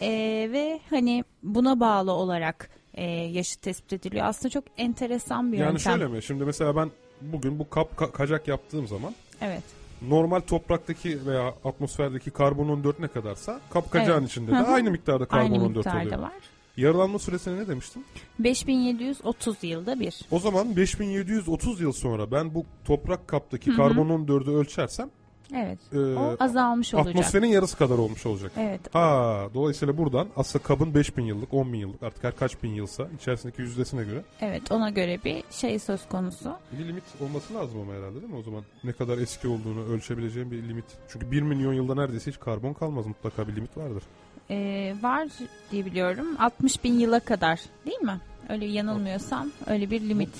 Ee, ve hani buna bağlı olarak e, yaşı tespit ediliyor. Aslında çok enteresan bir yani yöntem. şöyle mi? Şimdi mesela ben bugün bu kap ka- kacak yaptığım zaman Evet. normal topraktaki veya atmosferdeki karbon 14 ne kadarsa kap kacağın Evet. içinde de aynı miktarda karbon Aynı 14 miktarda oluyor. var. Yarılanma süresine ne demiştin? 5730 yılda bir. O zaman 5730 yıl sonra ben bu toprak kaptaki karbon 14'ü ölçersem Evet. e, O azalmış olacak. atmosferin yarısı kadar olmuş olacak. Evet. Ha, dolayısıyla buradan aslında kabın 5000 yıllık, 10 bin yıllık artık her kaç bin yılsa içerisindeki yüzdesine göre Evet ona göre bir şey söz konusu. bir limit olması lazım ama herhalde değil mi? O zaman ne kadar eski olduğunu ölçebileceğim bir limit. Çünkü 1 milyon yılda neredeyse hiç karbon kalmaz. Mutlaka bir limit vardır. Ee, var diye biliyorum. 60 bin yıla kadar değil mi? Öyle yanılmıyorsam öyle bir limit.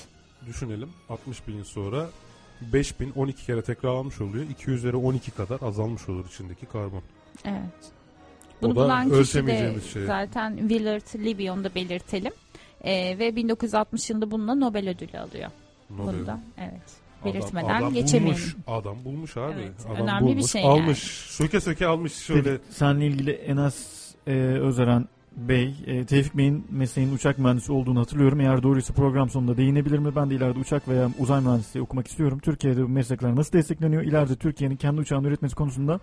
Düşünelim 60 bin yıl sonra 5000 12 kere tekrarlanmış oluyor. 2 üzeri 12 kadar azalmış olur içindeki karbon. Evet. O Bunu da bulan kişi de şey. zaten Willard Libby onu da belirtelim. Ee, ve 1960 yılında bununla Nobel ödülü alıyor. Nobel. Bunu da evet. Adam- Belirtmeden adam geçemeyelim. Bulmuş, adam bulmuş abi. Evet, adam önemli bir bulmuş, şey almış. Söke söke almış şöyle. Seninle ilgili Enas e, Özeren Bey, e, Tevfik Bey'in mesleğinin uçak mühendisi olduğunu hatırlıyorum. Eğer doğruysa program sonunda değinebilir mi? Ben de ileride uçak veya uzay mühendisliği okumak istiyorum. Türkiye'de bu meslekler nasıl destekleniyor? İleride Türkiye'nin kendi uçağını üretmesi konusunda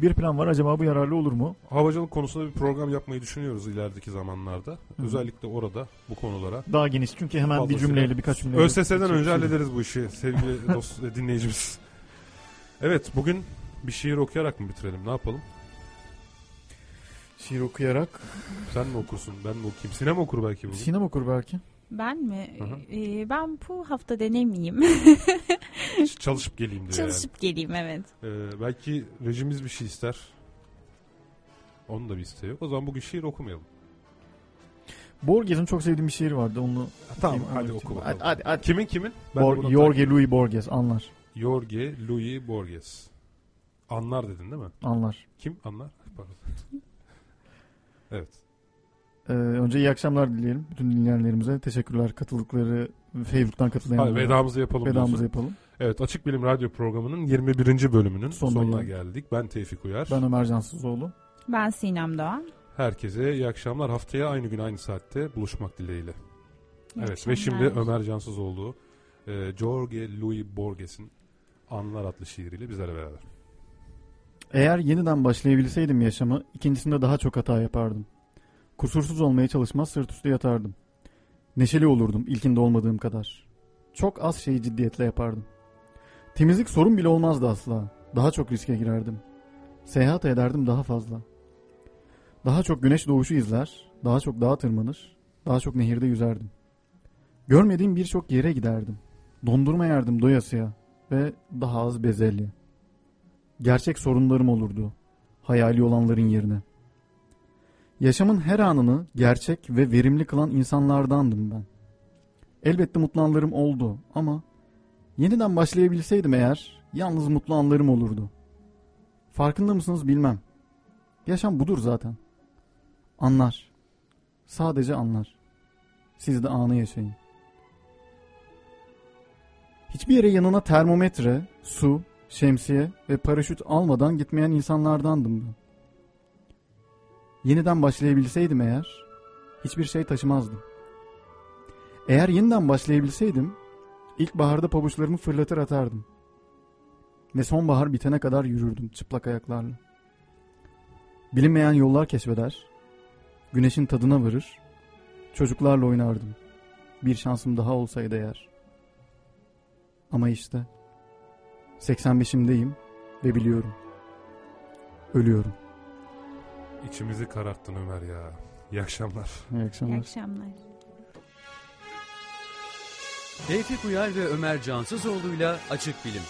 bir plan var. Acaba bu yararlı olur mu? Havacılık konusunda bir program yapmayı düşünüyoruz ilerideki zamanlarda. Hı. Özellikle orada bu konulara. Daha geniş çünkü hemen bir cümleyle birkaç cümleyle. ÖSS'den önce Şey- hallederiz bu işi sevgili dost dinleyicimiz. Evet bugün bir şiir okuyarak mı bitirelim ne yapalım? Şiir okuyarak. Sen mi okursun ben mi okuyayım? Sinem okur belki bugün. Sinem okur belki. Ben mi? Ee, ben bu hafta denemeyeyim. Çalışıp geleyim diyor Çalışıp geleyim evet. yani. Ee, belki rejimiz bir şey ister. Onun da bir isteği yok. O zaman bugün şiir okumayalım. Borges'in çok sevdiğim bir şiiri vardı. Onu Tamam okuyayım, hadi onu oku bakalım. Hadi, hadi, hadi. Kimin kimin? Ben Bor- Jorge Luis Borges anlar. Jorge Louis Borges. Anlar dedin değil mi? Anlar. Kim anlar? Pardon. Evet. Ee, önce iyi akşamlar dileyelim bütün dinleyenlerimize. Teşekkürler katıldıkları, Facebook'tan katılmayanlara. Hadi vedamızı yapalım. Vedamızı diyorsun. yapalım. Evet Açık Bilim Radyo programının 21. bölümünün Sonuna sonuna geldik. geldik. Ben Tevfik Uyar. Ben Ömer Cansızoğlu. Ben Sinem Doğan. Herkese iyi akşamlar. Haftaya aynı gün aynı saatte buluşmak dileğiyle. İyi evet ve şimdi akşamlar. Ömer Cansızoğlu e, Jorge Louis Borges'in Anlar adlı şiiriyle bizlerle beraber. Eğer yeniden başlayabilseydim yaşamı, ikincisinde daha çok hata yapardım. Kusursuz olmaya çalışmaz sırt üstü yatardım. Neşeli olurdum ilkinde olmadığım kadar. Çok az şeyi ciddiyetle yapardım. Temizlik sorun bile olmazdı asla. Daha çok riske girerdim. Seyahat ederdim daha fazla. Daha çok güneş doğuşu izler, daha çok dağa tırmanır, daha çok nehirde yüzerdim. Görmediğim birçok yere giderdim. Dondurma yerdim doyasıya ve daha az bezelye. Gerçek sorunlarım olurdu. Hayali olanların yerine. Yaşamın her anını gerçek ve verimli kılan insanlardandım ben. Elbette mutlu anlarım oldu ama yeniden başlayabilseydim eğer yalnız mutlu anlarım olurdu. Farkında mısınız bilmem. Yaşam budur zaten. Anlar. Sadece anlar. Siz de anı yaşayın. Hiçbir yere yanına termometre, su, şemsiye ve paraşüt almadan gitmeyen insanlardandım ben. Yeniden başlayabilseydim eğer, hiçbir şey taşımazdım. Eğer yeniden başlayabilseydim, ilkbaharda pabuçlarımı fırlatır atardım. Ve sonbahar bitene kadar yürürdüm çıplak ayaklarla. Bilinmeyen yollar keşfeder, güneşin tadına varır, çocuklarla oynardım. Bir şansım daha olsaydı eğer. Ama işte 85'imdeyim ve biliyorum. Ölüyorum. İçimizi kararttın Ömer ya. İyi akşamlar. İyi İyi akşamlar. akşamlar. Tevfik Uyar ve Ömer Cansızoğlu'yla Açık Bilim.